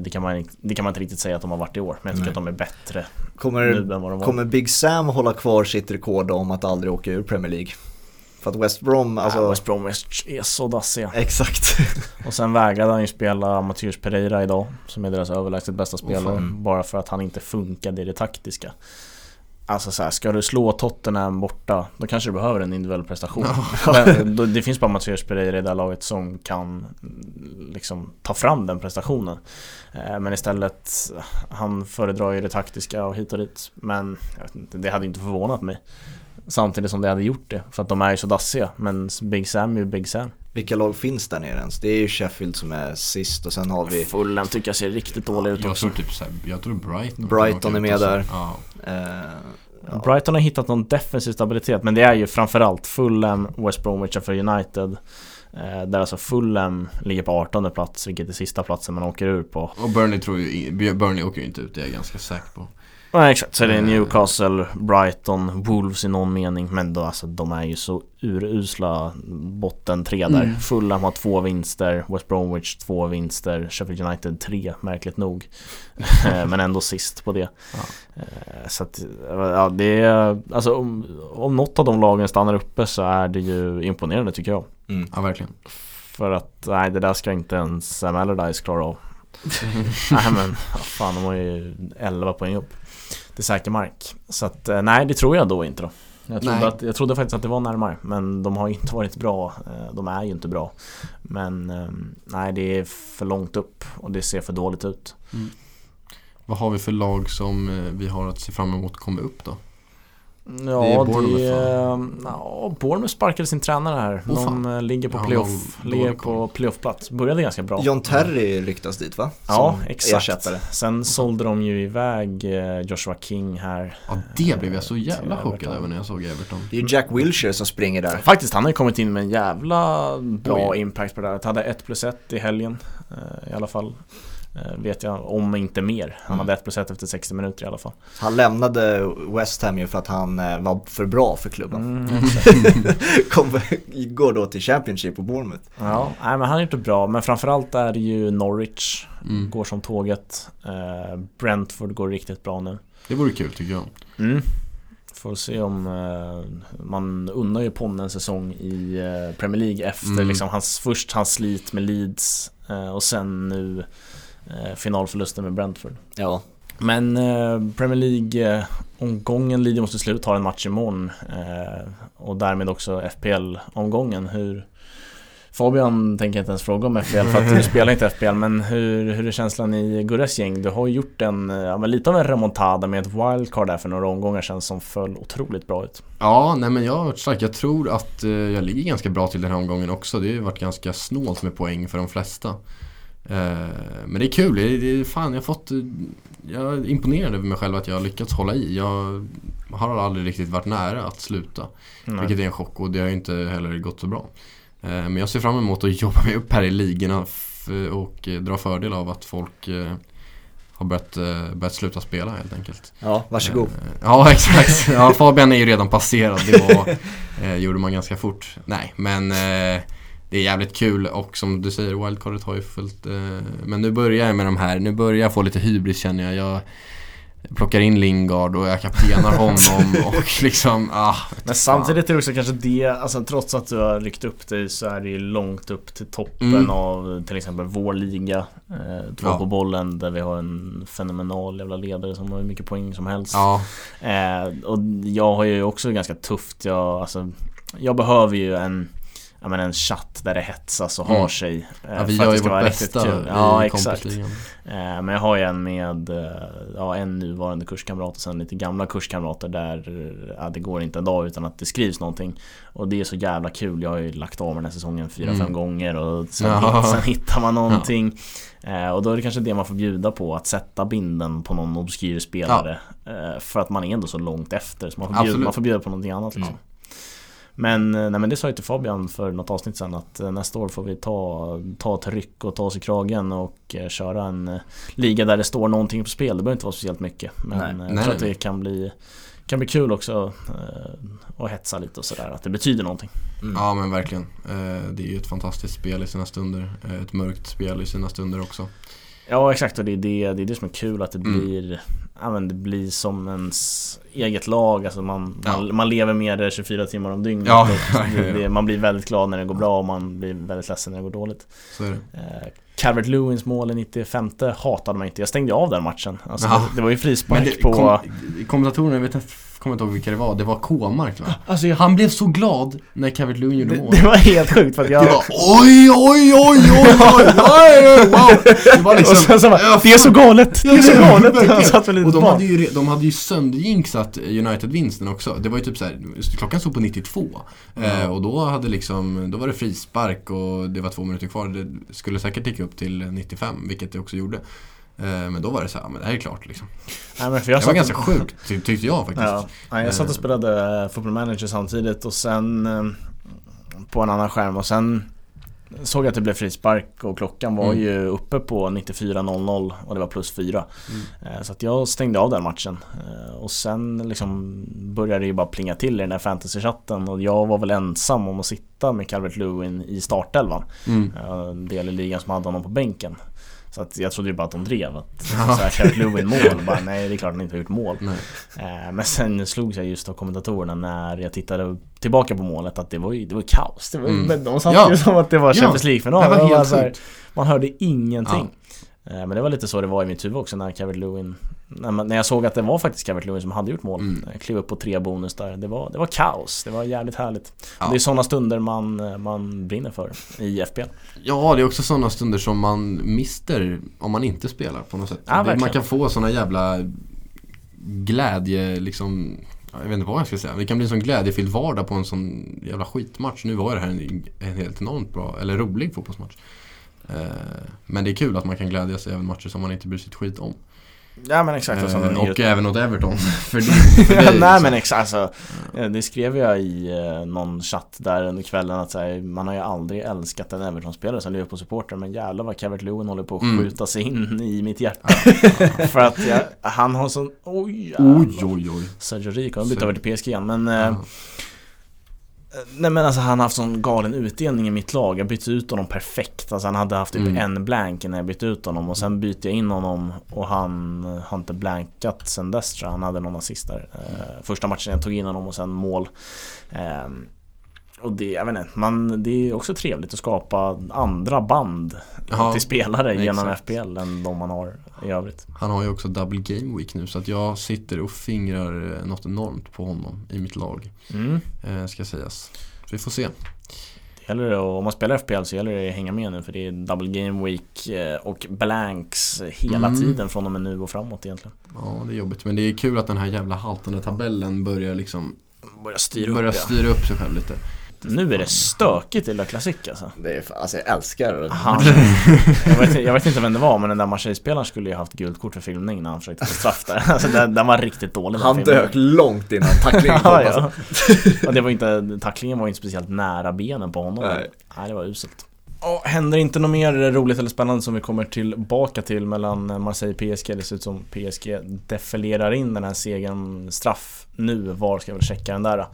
det kan, man, det kan man inte riktigt säga att de har varit i år, men jag tycker Nej. att de är bättre kommer, nu än vad de var. Kommer Big Sam hålla kvar sitt rekord om att aldrig åka ur Premier League? För att West Brom, alltså... Ja, West Brom är så dassiga. Exakt. och sen vägrade han ju spela Mattias Pereira idag, som är deras överlägset bästa spelare, mm. bara för att han inte funkade i det taktiska. Alltså så här, ska du slå Tottenham borta, då kanske du behöver en individuell prestation. Men, då, det finns bara Mattias Pereira i det här laget som kan liksom ta fram den prestationen. Eh, men istället, han föredrar ju det taktiska och hit och dit. Men inte, det hade inte förvånat mig. Samtidigt som det hade gjort det, för att de är ju så dassiga. Men Big Sam är ju Big Sam. Vilka lag finns där nere ens? Det är ju Sheffield som är sist och sen har vi Fulham tycker jag ser riktigt dålig ut Jag också. tror typ såhär, jag tror Brighton Brighton är med där. Ja. eh, ja. Brighton har hittat någon defensiv stabilitet men det är ju framförallt Fulham, West Bromwich och för United eh, Där alltså Fulham ligger på 18 plats vilket är sista platsen man åker ur på Och Burnley tror ju, Burnley åker ju inte ut, det är jag ganska säker på. Nej exakt, så det är Eh. Newcastle, Brighton, Wolves i någon mening Men då, alltså, de är ju så urusla botten tre där Mm. Fulham har två vinster, West Bromwich två vinster, Sheffield United tre märkligt nog Eh, Men ändå sist på det Ja. Eh, Så att, ja det är, alltså om, om något av de lagen stannar uppe så är det ju imponerande tycker jag Mm. Ja, verkligen. För att, nej det där ska inte ens Sam Allardyce klara av Nej men, fan de har ju 11 poäng upp till säker mark. Så att, eh, nej det tror jag då inte då. Jag trodde, Nej. att, jag trodde faktiskt att det var närmare Men de har ju inte varit bra Eh, De är ju inte bra. Men eh, nej det är för långt upp och det ser för dåligt ut. Vad har vi för lag som eh, vi har att se fram emot komma upp då? Ja, är det Bournemouth, är... Ja, Bournemouth sparkade sin tränare här. Åh, De eh, ligger på playoff, noll- ligger på playoffplats. Började ganska bra. John Terry ryktas dit va? Ja, Som exakt. Ersättare. Sen sålde de ju iväg eh, Joshua King här. Ja, det blev jag så jävla chockad över när jag såg Everton. Det är Jack Wilshere som springer där. Faktiskt, han har ju kommit in med en jävla bra Oj. impact på det här. Han hade 1 plus 1 i helgen eh, i alla fall. Eh, vet jag, om inte mer. Han Mm. hade 1 plus 1 efter 60 minuter i alla fall. Han lämnade West Ham ju för att han eh, var för bra för klubben. Mm, Kom, går då till Championship och Bournemouth. ja, nej, men han gjort det bra. Men framförallt är det ju Norwich. Mm. Går som tåget. Eh, Brentford går riktigt bra nu. Det vore kul tycker jag. Mm. Får se om eh, man unnar ju Ponne en säsong i eh, Premier League efter Mm. liksom hans, först hans slit med Leeds eh, och sen nu finalförlusten med Brentford. Ja. Men eh, Premier League eh, omgången lider mot sitt slut, har en match imorgon eh, och därmed också FPL-omgången. Hur Fabian tänker jag inte ens fråga om FPL för att du spelar inte FPL men hur, hur är känslan i Gurras gäng? Du har ju gjort en, eh, ja, men lite av en remontada med ett wildcard där för några omgångar sedan som föll otroligt bra ut. Ja, nej men jag har varit stark. Jag tror att eh, jag ligger ganska bra till den här omgången också. Det har ju varit ganska snålt med poäng för de flesta. Eh, men det är kul. Det är, det är, fan, jag har fått... Jag är imponerad över mig själv att jag har lyckats hålla i. Jag har aldrig riktigt varit nära att sluta. Vilket är en chock och det har inte heller gått så bra. Eh, Men jag ser fram emot att jobba mig upp här i ligorna och dra fördel av att folk eh, har börjat, börjat sluta spela helt enkelt. Ja, varsågod. Ja, exakt. Ja, Fabian är ju redan passerad. Det var, gjorde man ganska fort. Nej, men det är jävligt kul och som du säger, wildcardet har ju fullt. Eh, men nu börjar jag med de här. Nu börjar jag få lite hybris känner jag. Jag plockar in Lingard och jag kaptenar honom och liksom, ah. Men samtidigt är det också kanske det, alltså trots att du har ryckt upp dig så är det ju långt upp till toppen Mm. av till exempel vår liga. Eh, två Ja. på bollen där vi har en fenomenal jävla ledare som har hur mycket poäng som helst. Ja, Eh, och jag har ju också ganska tufft, jag, alltså, jag behöver ju en Ja men en chatt där det hetsas och Mm. har sig eh, ja vi gör ju vårt bästa kul. Ja i exakt eh, Men jag har ju en med eh, Ja en nuvarande kurskamrat och sen lite gamla kurskamrater där ja, Det går inte en dag utan att det skrivs någonting Och det är så jävla kul, jag har ju lagt av den här säsongen fyra, Mm. fem gånger och sen, Ja. sen hittar man någonting eh, Och då är det kanske det man får bjuda på, att sätta binden på någon obskyr spelare För att man är ändå så långt efter så man får, bjuda, man får bjuda på någonting annat liksom. Men, eh, nej, men det sa jag till Fabian för något avsnitt sen att eh, nästa år får vi ta, ta ett ryck och ta oss i kragen och eh, köra en liga där det står någonting på spel. Det behöver inte vara speciellt mycket. Men Nej. jag Nej, tror att det kan bli, kan bli kul också att hetsa lite och sådär. Att det betyder någonting. Mm. Ja men verkligen. Det är ju ett fantastiskt spel i sina stunder. Ett mörkt spel i sina stunder också. Ja exakt och det är det, det, är det som är kul att det Mm. blir Ja men det blir som ens eget lag, alltså man, Ja. man, man lever med det 24 timmar om dygnet. Ja. Det, det, man blir väldigt glad när det går bra och man blir väldigt ledsen när det går dåligt. Så. Eh, Calvert Lewins mål i 95 hatade man inte. Jag stängde av den matchen. Alltså, det, det var ju frispark på... kom, kommentatorerna, vet inte, kommer inte ihåg vilka det var, det var K-mark va? Alltså jag, Han blev så glad när Calvert Lewin gjorde det, mål. det var helt sjukt för att jag... Det var oj, oj, oj, oj, oj, oj, wow. Det var liksom, och sen så bara, det är så galet! Det är så galet! Han satt väl Och de hade ju, de hade ju sönderjinxat United-vinsten också. Det var ju typ såhär, klockan stod på 92. Eh, och då hade liksom, då var det frispark och det var två minuter kvar. Det skulle säkert ticka upp till 95, vilket det också gjorde. Eh, men då var det så här, men det här är klart liksom. Nej, men för jag Det var ganska sjukt, ty- tyckte jag faktiskt. Ja, nej, jag satt och spelade eh, Football Manager samtidigt och sen eh, på en annan skärm och sen såg jag att det blev frispark och klockan var Mm. ju uppe på 94.00 och det var plus 4. Mm. Eh, Så att jag stängde av den matchen. Eh, Och sen liksom började det ju bara plinga till i den här fantasy-chatten och jag var väl ensam om att sitta med Calvert Lewin i startelvan. Mm. Eh, del i ligan som hade honom på bänken. Så att jag trodde ju bara att de drev. Att Ja. så här, Calvert Lewin mål. Bara, nej det är klart han inte har gjort mål. Eh, Men sen slogs jag just av kommentatorerna när jag tittade tillbaka på målet att det var ju det var kaos. Det var, Mm. men de satt Ja. ju som att det var Ja. Champions League-final. Sjukt. Man hörde ingenting. Eh, Men det var lite så det var i mitt huvud också när Calvert Lewin när, jag såg att det var faktiskt Calvert Lewin som hade gjort mål. Mm. Jag klev upp på tre bonus där. Det var, det var kaos. Det var jävligt härligt. Ja. Det är sådana stunder man, eh, man brinner för i FPL. Ja, det är också sådana stunder som man mister om man inte spelar på något sätt. Ja, det, man kan få sådana jävla glädje, liksom, ja, jag vet inte vad jag ska säga. Det kan bli en sån glädjefylld vardag på en sån jävla skitmatch. Nu var det här en, en helt enormt bra, eller rolig fotbollsmatch. Eh, men det är kul att man kan glädjas även matcher som man inte bryr sig ett skit om. Ja men exakt. Eh, och även åt Everton. för det, för Ja, dig, Nej liksom. men exakt, alltså, eh, det skrev jag i eh, någon chatt där under kvällen att här, man har ju aldrig älskat en Everton-spelare som Liverpool-supporter men jävlar vad Calvert Lewin håller på att Mm. skjuta sig in i mitt hjärta. För att jag, han har sån, oj jävlar. Oj, oj, oj. Sergio Rico, han bytte Så- över till PSG igen men eh. Nej men alltså han har haft sån galen utdelning i mitt lag. Jag bytte ut honom perfekt. Alltså han hade haft typ Mm. en blank när jag bytte ut honom och sen bytte jag in honom och han har inte blankat sen dess tror jag. Han hade någon assist där. Eh, första matchen jag tog in honom och sen mål. Ehm, och det, jag vet inte, man, det är också trevligt att skapa andra band Ja, till spelare genom exakt. FPL än de man har i övrigt. Han har ju också double game week nu så att jag sitter och fingrar eh, något enormt på honom i mitt lag. Mm. Eh, ska sägas. Så vi får se. Det gäller det, om man spelar FPL så gäller det att hänga med nu för det är double game week eh, och blanks hela Mm. tiden från och med nu och framåt egentligen. Ja, det är jobbigt. Men det är kul att den här jävla haltande tabellen börjar liksom Börja styra upp ja. styra upp sig själv lite. Nu är det stökigt i La Classique alltså. Det är, alltså jag älskar det. Han, jag, vet, jag vet inte vem det var men den där Marseille-spelaren skulle ju haft gult kort för filmning när han försökte få straff där. Alltså den, den var riktigt dålig Han dök långt innan tacklingen kom. ja, alltså. ja. Och det var inte, tacklingen var inte speciellt nära benen på honom. Nej. Nej, det var uselt. Och händer inte något mer roligt eller spännande som vi kommer tillbaka till mellan Marseille och PSG? Det ser ut som PSG defilerar in den här segern straff nu. Var ska väl checka den där? då?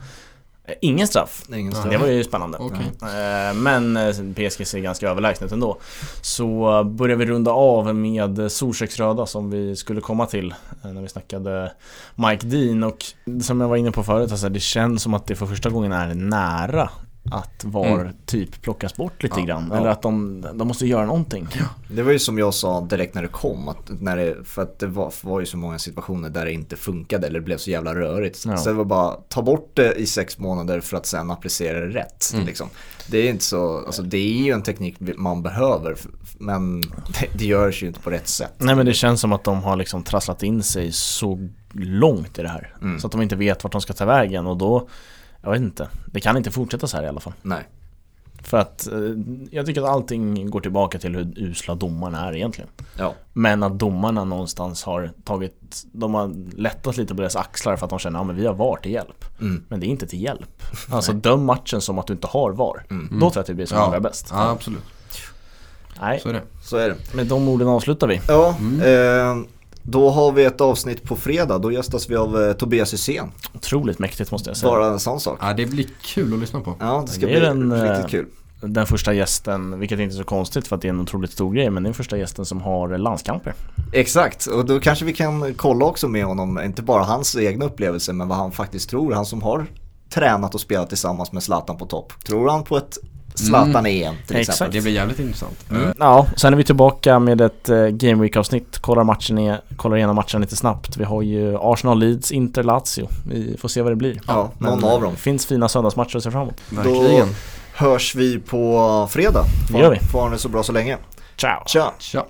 Ingen straff. Ingen Det större. var ju spännande. Okej. Eh, Men eh, PSG ser ganska överlägset ändå. Så börjar vi runda av med Solköksröda som vi skulle komma till eh, när vi snackade Mike Dean och som jag var inne på förut, alltså det känns som att det för första gången är nära att VAR Mm. typ plockas bort lite Ja, grann. ja. Eller att de, de måste göra någonting. Det var ju som jag sa direkt när det kom, att när det, för att det var, var ju så många situationer där det inte funkade eller det blev så jävla rörigt. Ja. Så det var bara ta bort det i sex månader för att sen applicera det rätt. Mm. Liksom. Det är inte så, alltså det är ju en teknik man behöver men det, det görs ju inte på rätt sätt. Nej men det känns som att de har liksom trasslat in sig så långt i det här. Mm. Så att de inte vet vart de ska ta vägen och då, jag vet inte. Det kan inte fortsätta så här i alla fall. Nej. För att eh, jag tycker att allting går tillbaka till hur usla domarna är egentligen. Ja. Men att domarna någonstans har tagit, de har lättat lite på deras axlar för att de känner att ja, men vi har VAR till hjälp. Mm. Men det är inte till hjälp. Alltså döm matchen som att du inte har VAR. Mm. Då tror jag att det blir som allra bäst. Ja, absolut. Nej, Så är det. Så är det. med de orden avslutar vi. Ja, Mm. eh, då har vi ett avsnitt på fredag. Då gästas vi av eh, Tobias Hysén. Otroligt mäktigt måste jag säga. Bara en sån sak. Ja, det blir kul att lyssna på. Ja, det ska Det bli en, eh, riktigt kul. Den första gästen, vilket inte är så konstigt för att det är en otroligt stor grej, men det är den första gästen som har landskamper. Exakt, och då kanske vi kan kolla också med honom, inte bara hans egna upplevelser men vad han faktiskt tror. Han som har tränat och spelat tillsammans med Zlatan på topp. Tror han på ett Zlatan EM till Exakt. exempel. Det blir jävligt intressant. Mm. Eh, Ja, sen är vi tillbaka med ett uh, Game Week-avsnitt. Kollar, matchen är, kollar igenom matchen lite snabbt. Vi har ju Arsenal Leeds, Inter Lazio. Vi får se vad det blir. Ja, någon Men, av dem. Det finns fina söndagsmatcher att se fram emot. Verkligen. Hörs vi på fredag. Det gör vi. Får ha det så bra så länge. Ciao! Tja! Tja.